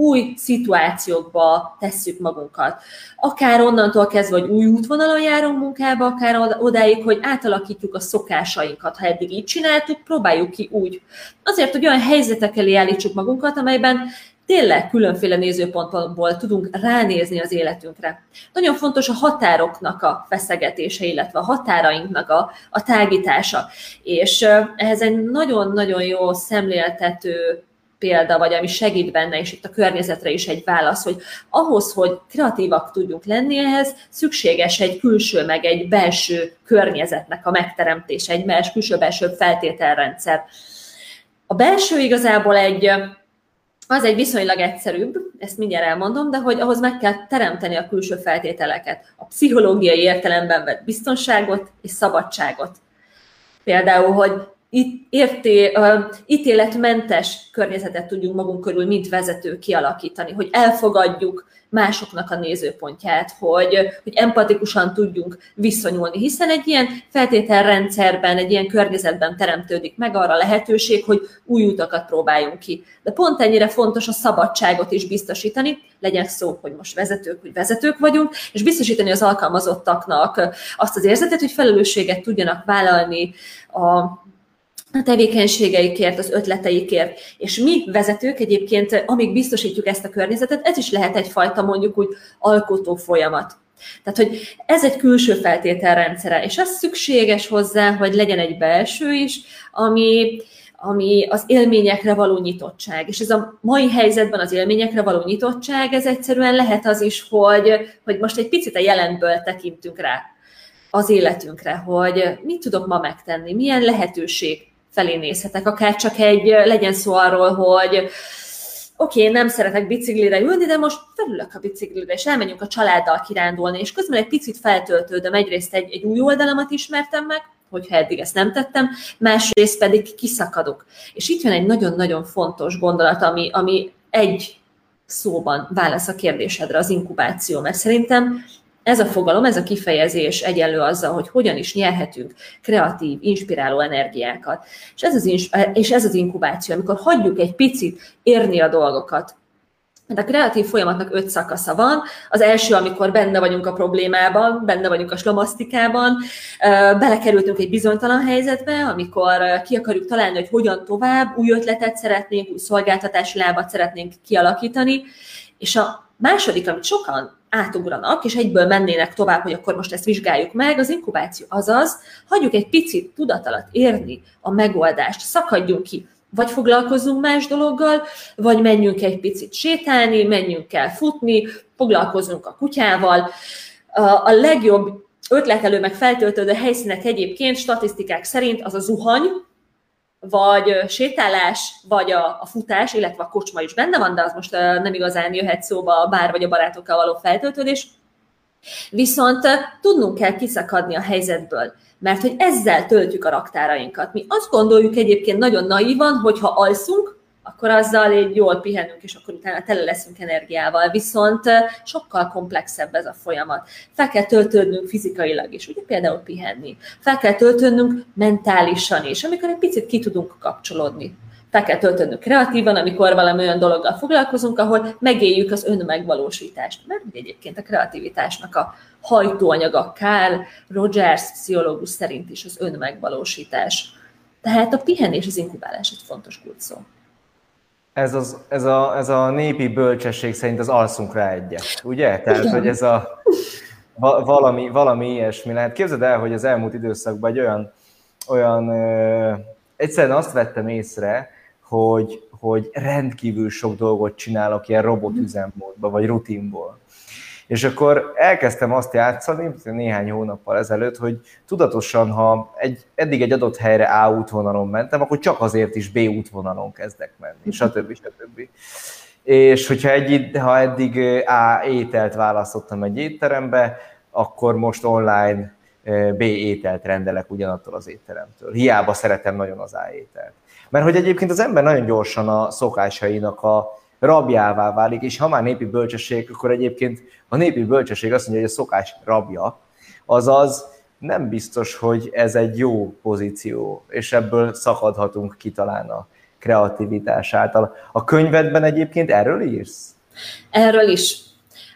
új szituációkba tesszük magunkat. Akár onnantól kezdve, hogy új útvonalon járunk munkába, akár odáig, hogy átalakítjuk a szokásainkat. Ha eddig így csináltuk, próbáljuk ki úgy. Azért, hogy olyan helyzetek elé állítsuk magunkat, amelyben tényleg különféle nézőpontból tudunk ránézni az életünkre. Nagyon fontos a határoknak a feszegetése, illetve a határainknak a, a tágítása. És ehhez egy nagyon-nagyon jó szemléltető példa, vagy ami segít benne, és itt a környezetre is egy válasz, hogy ahhoz, hogy kreatívak tudjunk lenni, ehhez szükséges egy külső, meg egy belső környezetnek a megteremtése, egy más külső-belső feltételrendszer. A belső igazából egy az egy viszonylag egyszerűbb, ezt mindjárt elmondom, de hogy ahhoz meg kell teremteni a külső feltételeket, a pszichológiai értelemben vett biztonságot és szabadságot. Például, hogy érté, ítéletmentes környezetet tudjunk magunk körül, mint vezető kialakítani, hogy elfogadjuk másoknak a nézőpontját, hogy, hogy empatikusan tudjunk viszonyulni, hiszen egy ilyen feltételrendszerben, egy ilyen környezetben teremtődik meg arra lehetőség, hogy új utakat próbáljunk ki. De pont ennyire fontos a szabadságot is biztosítani, legyen szó, hogy most vezetők, hogy vezetők vagyunk, és biztosítani az alkalmazottaknak azt az érzetet, hogy felelősséget tudjanak vállalni a a tevékenységeikért, az ötleteikért. És mi vezetők egyébként, amíg biztosítjuk ezt a környezetet, ez is lehet egyfajta mondjuk úgy alkotó folyamat. Tehát, hogy ez egy külső feltételrendszere, és az szükséges hozzá, hogy legyen egy belső is, ami, ami az élményekre való nyitottság. És ez a mai helyzetben az élményekre való nyitottság, ez egyszerűen lehet az is, hogy, hogy most egy picit a jelenből tekintünk rá az életünkre, hogy mit tudok ma megtenni, milyen lehetőség felé nézhetek, akár csak egy, legyen szó arról, hogy oké, okay, nem szeretek biciklire ülni, de most felülök a biciklire, és elmenjünk a családdal kirándulni, és közben egy picit feltöltődöm, egyrészt egy, egy új oldalamat ismertem meg, hogyha eddig ezt nem tettem, másrészt pedig kiszakadok. És itt jön egy nagyon-nagyon fontos gondolat, ami, ami egy szóban válasz a kérdésedre, az inkubáció, mert szerintem ez a fogalom, ez a kifejezés egyenlő azzal, hogy hogyan is nyerhetünk kreatív, inspiráló energiákat. És ez az, és ez az inkubáció, amikor hagyjuk egy picit érni a dolgokat, mert a kreatív folyamatnak öt szakasza van. Az első, amikor benne vagyunk a problémában, benne vagyunk a slamasztikában, belekerültünk egy bizonytalan helyzetbe, amikor ki akarjuk találni, hogy hogyan tovább, új ötletet szeretnénk, új szolgáltatási lábat szeretnénk kialakítani, és a második, amit sokan átugranak, és egyből mennének tovább, hogy akkor most ezt vizsgáljuk meg, az inkubáció azaz, hagyjuk egy picit tudat alatt érni a megoldást, szakadjunk ki, vagy foglalkozzunk más dologgal, vagy menjünk egy picit sétálni, menjünk el futni, foglalkozunk a kutyával. A legjobb ötletelő meg feltöltődő helyszínek egyébként statisztikák szerint az a zuhany, vagy sétálás, vagy a, a futás, illetve a kocsma is benne van, de az most nem igazán jöhet szóba a bár vagy a barátokkal való feltöltődés. Viszont tudnunk kell kiszakadni a helyzetből, mert hogy ezzel töltjük a raktárainkat. Mi azt gondoljuk egyébként nagyon naívan, hogy ha alszunk, akkor azzal egy jól pihenünk, és akkor utána tele leszünk energiával. Viszont sokkal komplexebb ez a folyamat. Fel kell töltődnünk fizikailag is, ugye például pihenni. Fel kell töltődnünk mentálisan is, amikor egy picit ki tudunk kapcsolódni. Fel kell töltődnünk kreatívan, amikor valami olyan dologgal foglalkozunk, ahol megéljük az önmegvalósítást. Mert egyébként a kreativitásnak a hajtóanyaga Carl Rogers pszichológus szerint is az önmegvalósítás. Tehát a pihenés, az inkubálás egy fontos kulcs. Ez, az, ez, a, ez a népi bölcsesség szerint az alszunk rá egyet, ugye? Tehát, Igen. hogy ez a valami, valami ilyesmi lehet. Képzeld el, hogy az elmúlt időszakban egy olyan, olyan ö, egyszerűen azt vettem észre, hogy, hogy rendkívül sok dolgot csinálok ilyen robotüzemmódba, vagy rutinból. És akkor elkezdtem azt játszani, néhány hónappal ezelőtt, hogy tudatosan, ha egy, eddig egy adott helyre A útvonalon mentem, akkor csak azért is B útvonalon kezdek menni, [LAUGHS] stb. stb. És hogyha egy, ha eddig A ételt választottam egy étterembe, akkor most online B ételt rendelek ugyanattól az étteremtől. Hiába szeretem nagyon az A ételt. Mert hogy egyébként az ember nagyon gyorsan a szokásainak a rabjává válik, és ha már népi bölcsesség, akkor egyébként a népi bölcsesség azt mondja, hogy a szokás rabja, azaz nem biztos, hogy ez egy jó pozíció, és ebből szakadhatunk ki talán a kreativitás által. A könyvedben egyébként erről írsz? Erről is.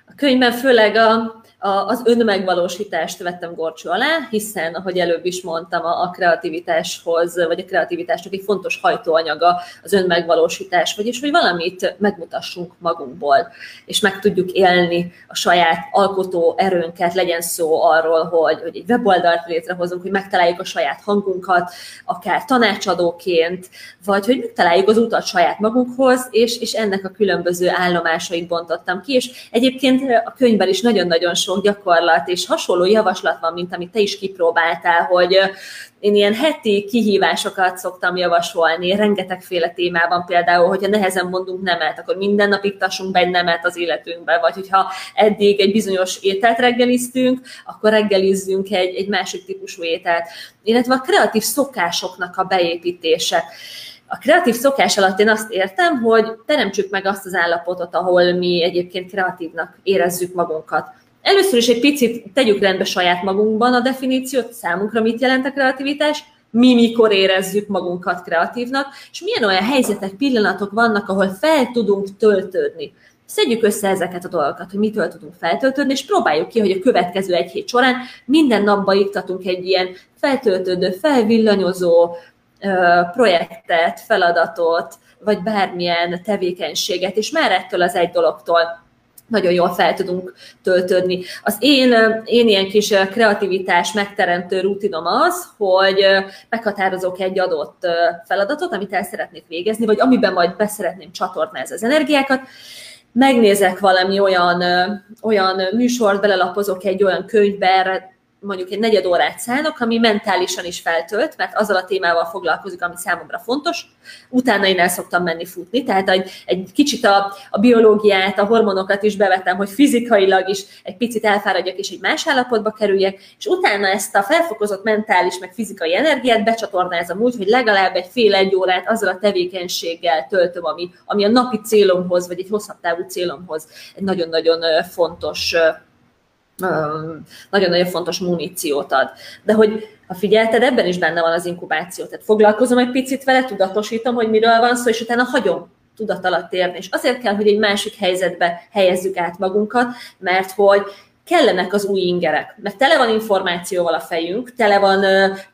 A könyvben főleg a, az önmegvalósítást vettem gorcső alá, hiszen, ahogy előbb is mondtam, a kreativitáshoz, vagy a kreativitásnak egy fontos hajtóanyaga az önmegvalósítás, vagyis, hogy valamit megmutassunk magunkból, és meg tudjuk élni a saját alkotó erőnket, legyen szó arról, hogy, hogy egy weboldalt létrehozunk, hogy megtaláljuk a saját hangunkat, akár tanácsadóként, vagy hogy megtaláljuk az utat saját magunkhoz, és, és ennek a különböző állomásait bontottam ki, és egyébként a könyvben is nagyon-nagyon sok gyakorlat és hasonló javaslat van, mint amit te is kipróbáltál, hogy én ilyen heti kihívásokat szoktam javasolni, rengetegféle témában például, hogyha nehezen mondunk nemet, akkor minden nap iktassunk be egy nemet az életünkbe, vagy hogyha eddig egy bizonyos ételt reggeliztünk, akkor reggelizzünk egy, egy másik típusú ételt. Illetve a kreatív szokásoknak a beépítése. A kreatív szokás alatt én azt értem, hogy teremtsük meg azt az állapotot, ahol mi egyébként kreatívnak érezzük magunkat. Először is egy picit tegyük rendbe saját magunkban a definíciót, számunkra mit jelent a kreativitás, mi mikor érezzük magunkat kreatívnak, és milyen olyan helyzetek, pillanatok vannak, ahol fel tudunk töltődni. Szedjük össze ezeket a dolgokat, hogy mitől tudunk feltöltődni, és próbáljuk ki, hogy a következő egy hét során minden napba iktatunk egy ilyen feltöltődő, felvillanyozó projektet, feladatot, vagy bármilyen tevékenységet, és már ettől az egy dologtól nagyon jól fel tudunk töltődni. Az én, én ilyen kis kreativitás megteremtő rutinom az, hogy meghatározok egy adott feladatot, amit el szeretnék végezni, vagy amiben majd beszeretném csatornázni az energiákat, megnézek valami olyan, olyan műsort, belelapozok egy olyan könyvbe, mondjuk egy negyed órát szállok, ami mentálisan is feltölt, mert azzal a témával foglalkozik, ami számomra fontos. Utána én el szoktam menni futni, tehát egy, egy kicsit a, a biológiát, a hormonokat is bevetem, hogy fizikailag is egy picit elfáradjak és egy más állapotba kerüljek, és utána ezt a felfokozott mentális meg fizikai energiát becsatornázom úgy, hogy legalább egy fél-egy órát azzal a tevékenységgel töltöm, ami, ami a napi célomhoz, vagy egy hosszabb távú célomhoz egy nagyon-nagyon fontos nagyon-nagyon fontos muníciót ad. De hogy ha figyelted, ebben is benne van az inkubáció. Tehát foglalkozom egy picit vele, tudatosítom, hogy miről van szó, és utána hagyom tudat alatt érni. És azért kell, hogy egy másik helyzetbe helyezzük át magunkat, mert hogy kellenek az új ingerek, mert tele van információval a fejünk, tele van,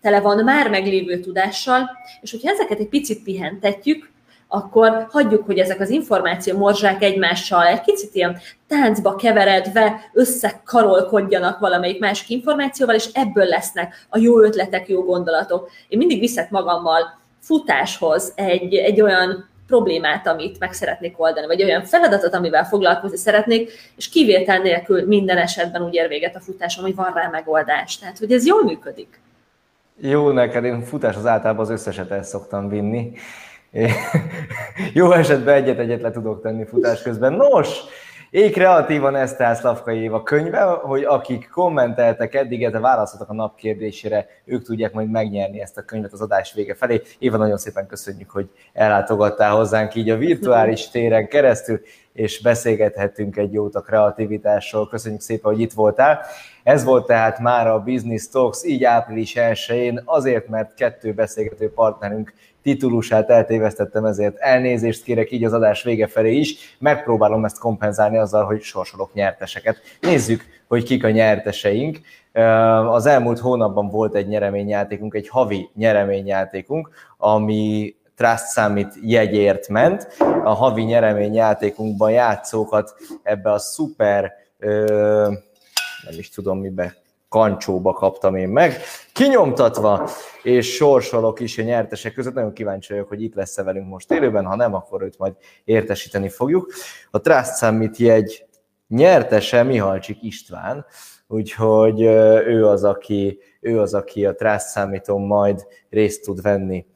tele van már meglévő tudással, és hogyha ezeket egy picit pihentetjük, akkor hagyjuk, hogy ezek az információ morzsák egymással egy kicsit ilyen táncba keveredve összekarolkodjanak valamelyik másik információval, és ebből lesznek a jó ötletek, jó gondolatok. Én mindig viszek magammal futáshoz egy, egy olyan problémát, amit meg szeretnék oldani, vagy olyan feladatot, amivel foglalkozni szeretnék, és kivétel nélkül minden esetben úgy ér véget a futásom, hogy van rá megoldás. Tehát, hogy ez jól működik. Jó neked, én az általában az összeset el szoktam vinni, [LAUGHS] jó esetben egyet-egyet le tudok tenni futás közben. Nos, én kreatívan ez tehát Szlavkai Éva könyve, hogy akik kommenteltek eddig, de válaszoltak a nap kérdésére, ők tudják majd megnyerni ezt a könyvet az adás vége felé. Éva, nagyon szépen köszönjük, hogy ellátogattál hozzánk így a virtuális [LAUGHS] téren keresztül, és beszélgethettünk egy jót a kreativitásról. Köszönjük szépen, hogy itt voltál. Ez volt tehát már a Business Talks, így április 1 azért, mert kettő beszélgető partnerünk titulusát eltévesztettem, ezért elnézést kérek így az adás vége felé is. Megpróbálom ezt kompenzálni azzal, hogy sorsolok nyerteseket. Nézzük, hogy kik a nyerteseink. Az elmúlt hónapban volt egy nyereményjátékunk, egy havi nyereményjátékunk, ami Trust Summit jegyért ment. A havi nyereményjátékunkban játszókat ebbe a szuper, nem is tudom mibe kancsóba kaptam én meg, kinyomtatva, és sorsolok is a nyertesek között. Nagyon kíváncsi vagyok, hogy itt lesz-e velünk most élőben, ha nem, akkor őt majd értesíteni fogjuk. A Trust Summit jegy nyertese Mihalcsik István, úgyhogy ő az, aki, ő az, aki a Trust Summiton majd részt tud venni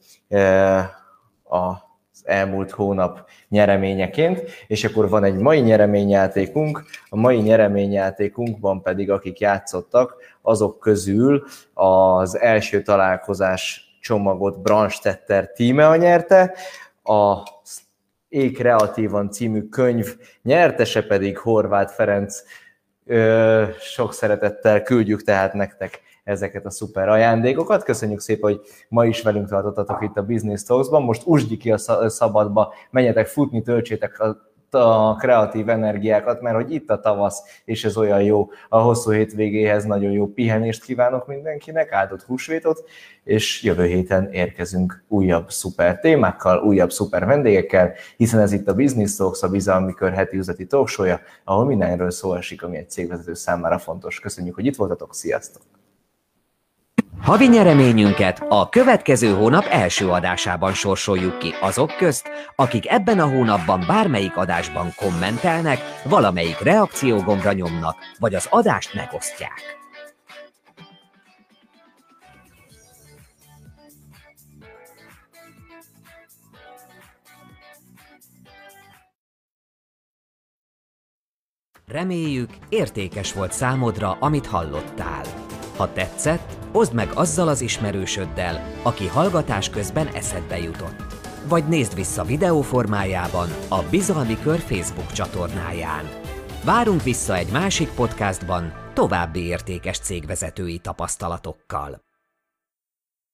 a elmúlt hónap nyereményeként, és akkor van egy mai nyereményjátékunk, a mai nyereményjátékunkban pedig akik játszottak, azok közül az első találkozás csomagot Branstetter tíme nyerte, a É című könyv nyertese pedig Horváth Ferenc. Ö, sok szeretettel küldjük tehát nektek ezeket a szuper ajándékokat. Köszönjük szépen, hogy ma is velünk tartottatok itt a Business Talks-ban. Most usgyi ki a szabadba, menjetek futni, töltsétek a a kreatív energiákat, mert hogy itt a tavasz, és ez olyan jó. A hosszú hétvégéhez nagyon jó pihenést kívánok mindenkinek, áldott húsvétot, és jövő héten érkezünk újabb szuper témákkal, újabb szuper vendégekkel, hiszen ez itt a Business Talks, a Bizalmi Kör heti üzleti talkshow ahol mindenről szó esik, ami egy cégvezető számára fontos. Köszönjük, hogy itt voltatok, sziasztok! Havi nyereményünket a következő hónap első adásában sorsoljuk ki azok közt, akik ebben a hónapban bármelyik adásban kommentelnek, valamelyik reakciógombra nyomnak, vagy az adást megosztják. Reméljük, értékes volt számodra, amit hallottál. Ha tetszett, oszd meg azzal az ismerősöddel, aki hallgatás közben eszedbe jutott. Vagy nézd vissza videó formájában a Bizalmi Kör Facebook csatornáján. Várunk vissza egy másik podcastban további értékes cégvezetői tapasztalatokkal.